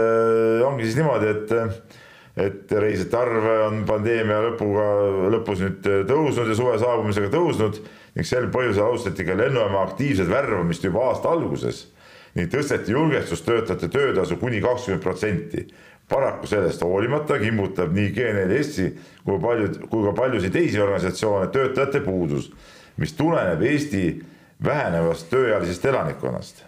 ongi siis niimoodi, et et reisijate arv on pandeemia lõpuga, lõpus nüüd tõusnud ja suve saabumisega tõusnud ning sel põhjusel alustati ka lennujaama aktiivset värbamist juba aasta alguses ning tõsteti julgestustöötajate töötasu kuni kakskümmend protsenti. paraku sellest hoolimata kimbutab nii G4S-i kui paljud, kui ka paljusid teisi organisatsioone töötajate puudus, mis tuleneb Eesti vähenevast tööealisest elanikkonnast.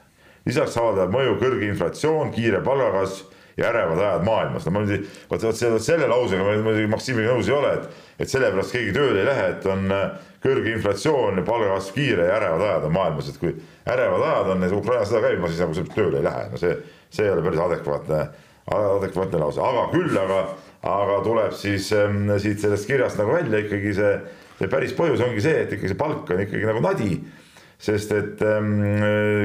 lisaks avaldab mõju kõrge inflatsioon, kiire palgakasv ja ärevad ajad maailmas. no ma nüüd, vot, vot selle, selle lausega ma muidugi Maksimiga nõus ei ole, et, et sellepärast keegi tööle ei lähe, et on äh, kõrge inflatsioon ja palgakasv kiire ja ärevad ajad on maailmas, et kui ärevad ajad on, Ukraina sõda käib, siis nagu tööle ei lähe, no see, see ei ole päris adekvaatne, adekvaatne lause, aga küll, aga, aga tuleb siis ähm, siit sellest kirjast nagu välja ikkagi see, see päris põhjus ongi see, et ikkagi see palk on ikkagi nagu nadi. sest et ähm,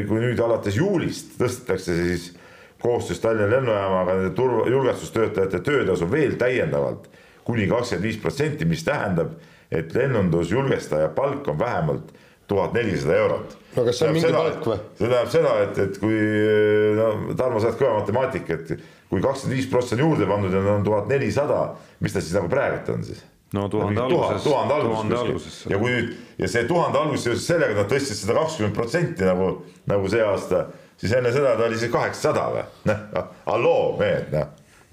kui nüüd alates juulist tõstetakse siis koostöös Tallinna lennujaamaga nende turva, julgestustöötajate töötasu veel täiendavalt kuni kakskümmend viis protsenti, mis tähendab, et lennundusjulgestaja palk on vähemalt tuhat nelisada eurot.
no kas see on mingi seda, palk või?
see tähendab seda, et, et kui no Tarmo, sa oled kõva matemaatik, et kui kakskümmend viis prossa on juurde pandud ja on tuhat nelisada, mis ta siis nagu praegult on siis?
no tuhande alguses.
tuhande alguses, alguses. ja kui nüüd ja see tuhande alguses seoses sellega, et nad tõstsid seda kakskümmend protsenti nagu, nagu see aasta, siis enne seda ta oli siis kaheksasada või? noh, halloo mehed, noh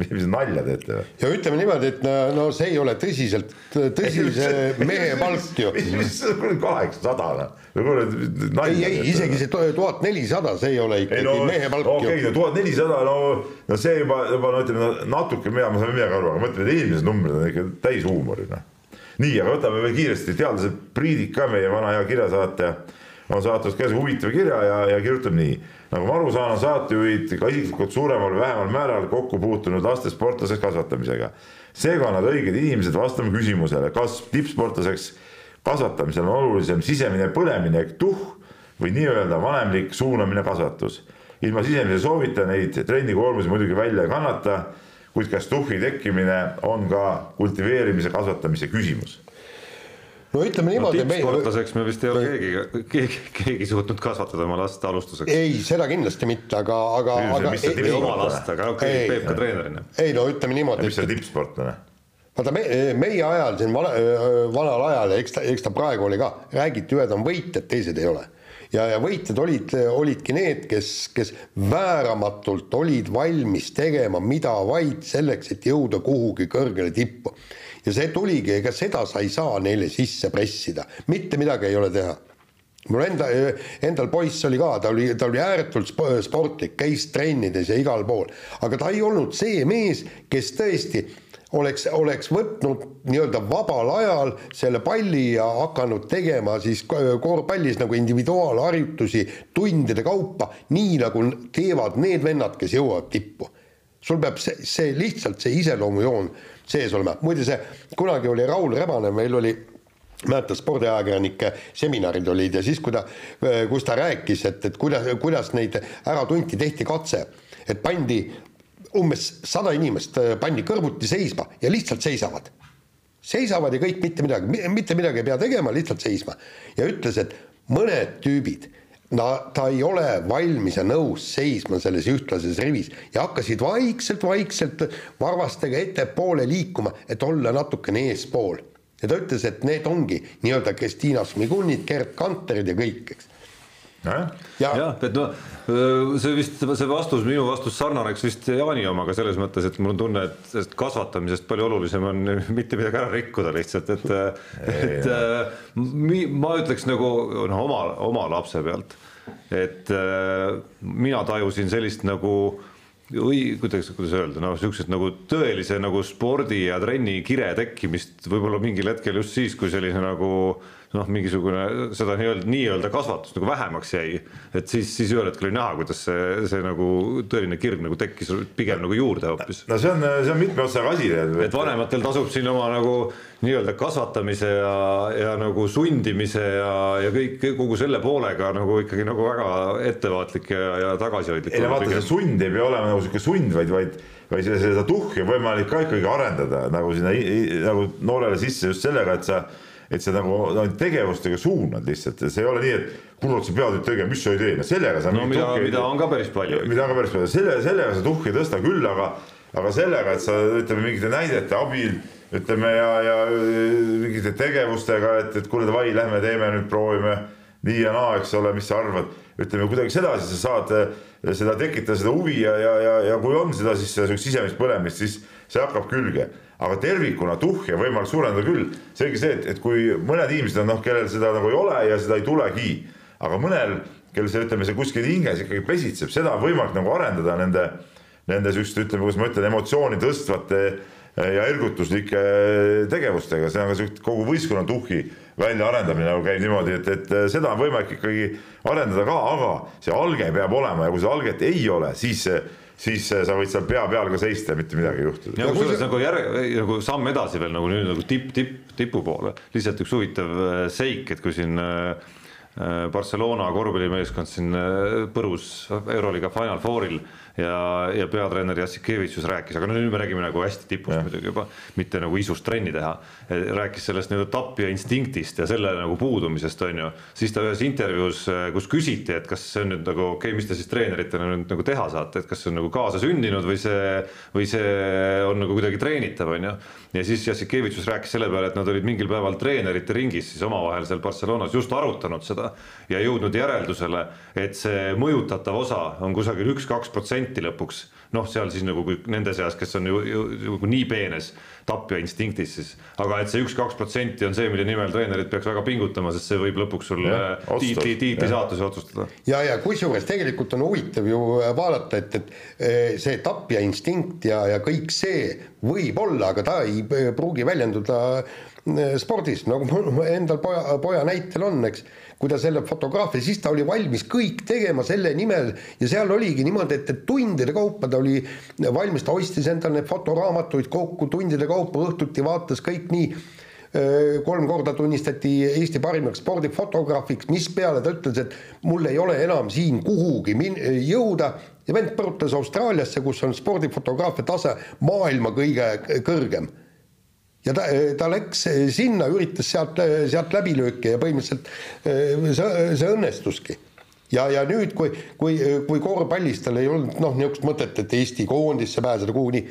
mis nalja teete või?
ja ütleme niimoodi, et no see ei ole tõsiselt, tõsise (laughs) mehe palk ju.
mis kaheksasada noh,
ei, ei isegi see tuhat nelisada, see ei ole ikkagi ei, no, mehe palk
okay, ju. okei, no tuhat nelisada, no, no see juba, juba no ütleme natuke, mina, ma saan midagi aru, aga ma ütlen, et eelmised numbrid on ikka täis huumori noh. nii, aga võtame veel kiiresti, teadlase Priidik ka, meie vana hea kirjasaatja, on saatnud ka huvitava kirja ja, ja kirjutab nii nagu ma aru saan, on saatejuhid ka isiklikult suuremal või vähemal määral kokku puutunud laste sportlaseks kasvatamisega. seega on nad õiged inimesed vastama küsimusele, kas tippsportlaseks kasvatamisel on olulisem sisemine põlemine ehk tuhh või nii-öelda vanemlik suunamine kasvatus. ilma sisemise soovita neid trennikoormusi muidugi välja ei kannata, kuid kas tuhhi tekkimine on ka kultiveerimise kasvatamise küsimus
no ütleme niimoodi
no,. tippsportlaseks me vist ei ole keegi, keegi, keegi suutnud kasvatada oma last alustuseks.
ei, seda kindlasti mitte, aga, aga.
ei oma last, aga okei okay,, Peep ka treenerina.
ei no ütleme niimoodi.
mis on tippsportlane?
vaata me, meie ajal siin vana, vanal ajal ja eks ta, eks ta praegu oli ka, räägiti, ühed on võitjad, teised ei ole ja, ja võitjad olid, olidki need, kes, kes vääramatult olid valmis tegema mida vaid selleks, et jõuda kuhugi kõrgele tippu ja see tuligi, ega seda sa ei saa neile sisse pressida, mitte midagi ei ole teha. Mul enda, endal poiss oli ka, ta oli, ta oli ääretult sportlik, käis trennides ja igal pool, aga ta ei olnud see mees, kes tõesti oleks, oleks võtnud nii-öelda vabal ajal selle palli ja hakanud tegema siis korvpallis nagu individuaalharjutusi tundide kaupa, nii nagu teevad need vennad, kes jõuavad tippu. sul peab see, see lihtsalt see iseloomujoon sees olema, muide see kunagi oli Raul Rebane, meil oli mäletad, spordiajakirjanike seminarid olid ja siis, kui ta, kus ta rääkis, et, et kuidas, kuidas neid ära tunti, tehti katse, et pandi umbes sada inimest pandi kõrvuti seisma ja lihtsalt seisavad. seisavad ja kõik mitte midagi, mitte midagi ei pea tegema, lihtsalt seisma. ja ütles, et mõned tüübid no ta ei ole valmis ja nõus seisma selles ühtlases rivis ja hakkasid vaikselt-vaikselt varvastega ettepoole liikuma, et olla natukene eespool. ja ta ütles, et need ongi nii-öelda Kristiina Šmigunid, Gerd Kanterid ja kõik, eks
ja. ja, et no see vist, see vastus, minu vastus sarnaneks vist Jaani omaga selles mõttes, et mul on tunne, et kasvatamisest palju olulisem on (laughs) mitte midagi ära rikkuda lihtsalt, et, et ma ütleks nagu noh, oma, oma lapse pealt, et mina tajusin sellist nagu või kuidas, kuidas öelda, no niisugust nagu tõelise nagu spordi ja trenni kire tekkimist võib-olla mingil hetkel just siis, kui selline nagu noh, mingisugune seda nii-öelda, nii-öelda kasvatust nagu vähemaks jäi, et siis, siis ühel hetkel oli näha, kuidas see, see nagu tõeline kirg nagu tekkis pigem nagu juurde hoopis.
no see on, see on mitme otsaga asi.
et vanematel tasub siin oma nagu nii-öelda kasvatamise ja, ja nagu sundimise ja, ja kõik, kogu selle poolega nagu ikkagi nagu väga ettevaatlik ja, ja tagasihoidlik.
ei no vaata, see sund ei pea olema nagu sihuke sund, vaid, vaid vaid seda, seda tuhhi on võimalik ka ikkagi arendada nagu sinna nagu noorele sisse just sellega, et sa et sa nagu no, tegevustega suunad lihtsalt. Ja see ei ole nii, et kurat, sa pead nüüd tegema, mis sa ei tee, no sellega sa
no mida, mida on ka päris palju.
mida on ka päris palju, selle, sellega sa tuhhi ei tõsta küll, aga, aga sellega, et sa ütleme mingite näidete abil ütleme ja, ja mingite tegevustega, et, et kuule, davai, lähme teeme nüüd, proovime nii ja naa, eks ole, mis sa arvad, ütleme kuidagi sedasi sa saad seda tekitada, seda huvi ja, ja, ja, ja kui on seda siis sihukest sisemist põlemist, siis see hakkab külge aga tervikuna tuhhi on võimalik suurendada küll. selge see, et, et kui mõned inimesed on noh, kellel seda nagu ei ole ja seda ei tulegi, aga mõnel, kellel see, ütleme, see kuskil hinges ikkagi pesitseb, seda on võimalik nagu arendada nende, nende sihukeste, ütleme, kuidas ma ütlen, emotsiooni tõstvate ja ergutuslike tegevustega, see on ka sihuke kogu võistkonna tuhhi väljaarendamine nagu käib niimoodi, et, et seda on võimalik ikkagi arendada ka, aga see alge peab olema ja kui seda alget ei ole, siis see siis sa võid seal pea peal ka seista mitte midagi ei juhtu.
ja kusjuures nagu järg, nagu samm edasi veel nagu nüüd nagu tipp, tipp, tipu poole, lihtsalt üks huvitav äh, seik, et kui siin äh, Barcelona korvpallimeeskond siin põrus Euroliiga Final Fouril ja, ja peatreener Jassikevitšus rääkis, aga no nüüd me räägime nagu hästi tipust muidugi juba, mitte nagu isust trenni teha. rääkis sellest nii-öelda tapja instinktist ja selle nagu puudumisest, on ju. siis ta ühes intervjuus, kus küsiti, et kas see on nüüd nagu okei okay,, mis te siis treeneritena nüüd nagu teha saate, et kas see on nagu kaasasündinud või see, või see on nagu kuidagi treenitav, on ju. Ja siis Jassikevitšus rääkis selle peale, et nad olid mingil päeval treenerite ringis siis omavahel seal Barcelonas just arutanud seda ja jõudnud järeldusele, et see mõjutatav osa on kusagil üks-kaks protsenti lõpuks, noh, seal siis nagu nende seas, kes on ju, ju, ju nagu nii peenes tapja instinktis siis, aga et see üks-kaks protsenti on see, mille nimel treenerid peaks väga pingutama, sest see võib lõpuks sul tiitli, tiitli saatuse otsustada.
ja, ja kusjuures tegelikult on huvitav ju vaadata, et, et eh, see tapja instinkt ja, ja kõik see võib olla, aga ta ei pruugi väljenduda spordis, nagu mul endal poja, poja näitel on, eks kui ta selle fotograafia, siis ta oli valmis kõik tegema selle nimel. Ja seal oligi niimoodi, et, et tundide kaupa ta oli valmis, ta ostis endale neid fotoraamatuid kokku tundide kaupa, õhtuti vaatas kõik nii. Kolm korda tunnistati Eesti parimaks spordifotograafiks, mispeale ta ütles, et mul ei ole enam siin kuhugi min-, jõuda. Ja vend põrutas Austraaliasse, kus on spordifotograafia tase maailma kõige kõrgem ja ta, ta läks sinna, üritas sealt, sealt läbi lüüa ja põhimõtteliselt eh, see, see õnnestuski. ja, ja nüüd, kui, kui, kui korvpallis tal ei olnud noh, niisugust mõtet, et Eesti koondisse pääseda kuhugi,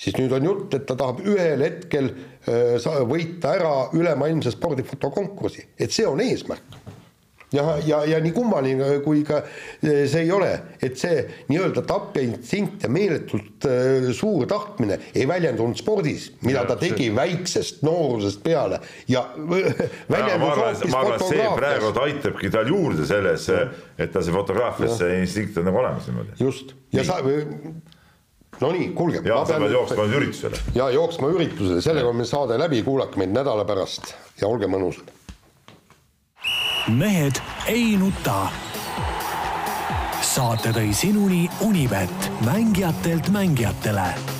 siis nüüd on jutt, et ta tahab ühel hetkel eh, võita ära ülemaailmse spordifotokonkursi, et see on eesmärk ja, ja, ja nii kummaline, kui ka eh, see ei ole, et see nii-öelda tapja instinkt ja meeletult äh, suur tahtmine ei väljendunud spordis, mida ja, ta tegi see... väiksest noorusest peale ja
väljendus hoopis fotograafias. praegu ta aitabki tal juurde selles, et ta see fotograafias, see instinkt on nagu olemas niimoodi.
just, ja sa no nii, kuulge.
ja sa pead jooksma üritusele.
ja jooksma üritusele, sellega on meil saade läbi, kuulake meid nädala pärast ja olge mõnusad
mehed ei nuta. saate tõi sinuni Unibet, mängijatelt mängijatele